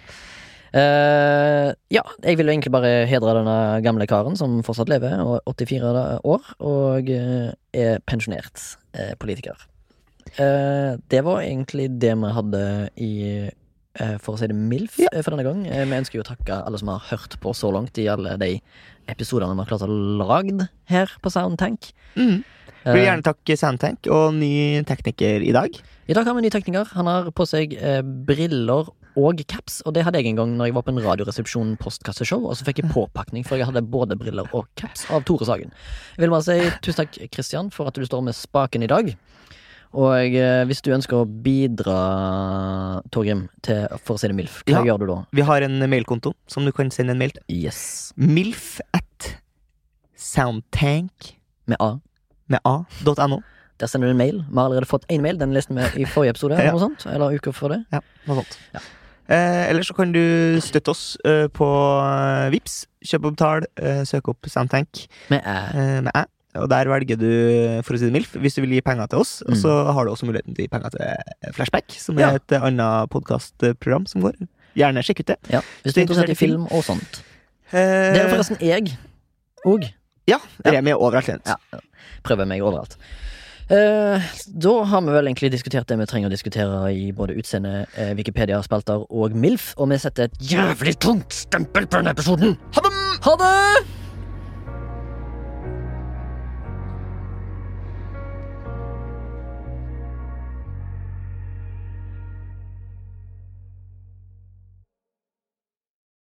Eh, ja, jeg vil jo egentlig bare hedre denne gamle karen som fortsatt lever, og 84 år, og uh, er pensjonert uh, politiker. Det var egentlig det vi hadde i For å si det MILF eh, for denne gang. Vi ønsker jo å takke alle som har hørt på så langt i alle de episodene vi har klart å lagd her på Soundtank. Mm. Jeg Vil gjerne takke Soundtank og ny tekniker i dag. I dag har vi en ny tekniker. Han har på seg briller og caps. Og det hadde jeg en gang når jeg var på en Radioresepsjon postkasseshow, og så fikk jeg påpakning, for jeg hadde både briller og caps av Tore Sagen. Jeg vil bare si tusen takk, Kristian, for at du står med spaken i dag. Og eh, hvis du ønsker å bidra, Torgrim, til For å si det MILF, hva Ja. gjør du da? Vi har en mailkonto som du kan sende en mail til. Yes. Milf at soundtank Med A. med a.no. Der sender du en mail. Vi har allerede fått én mail. Den leste vi i forrige episode. Ja. Eller noe sånt, eller uka før det. Ja, noe sånt. Ja. Eh, eller så kan du støtte oss eh, på eh, Vips Kjøp og betal, eh, søk opp Soundtank Med Æ. med æ. Og der velger du, for å si det MILF, hvis du vil gi penger til oss. Og så har du også muligheten til å gi penger til Flashback, som er Mm. Ja. et eh, annet podkastprogram som går. Gjerne sjekk ut det. Ja, hvis du er interessert i film og sånt. Eh, Det er forresten jeg òg. Ja. Remi er overalt. Ja, prøver meg overalt. Eh, da har vi vel egentlig diskutert det vi trenger å diskutere i både utseende, eh, Wikipedia-spalter og MILF, og vi setter et jævlig tungt stempel på denne episoden. Ha det! Ha det!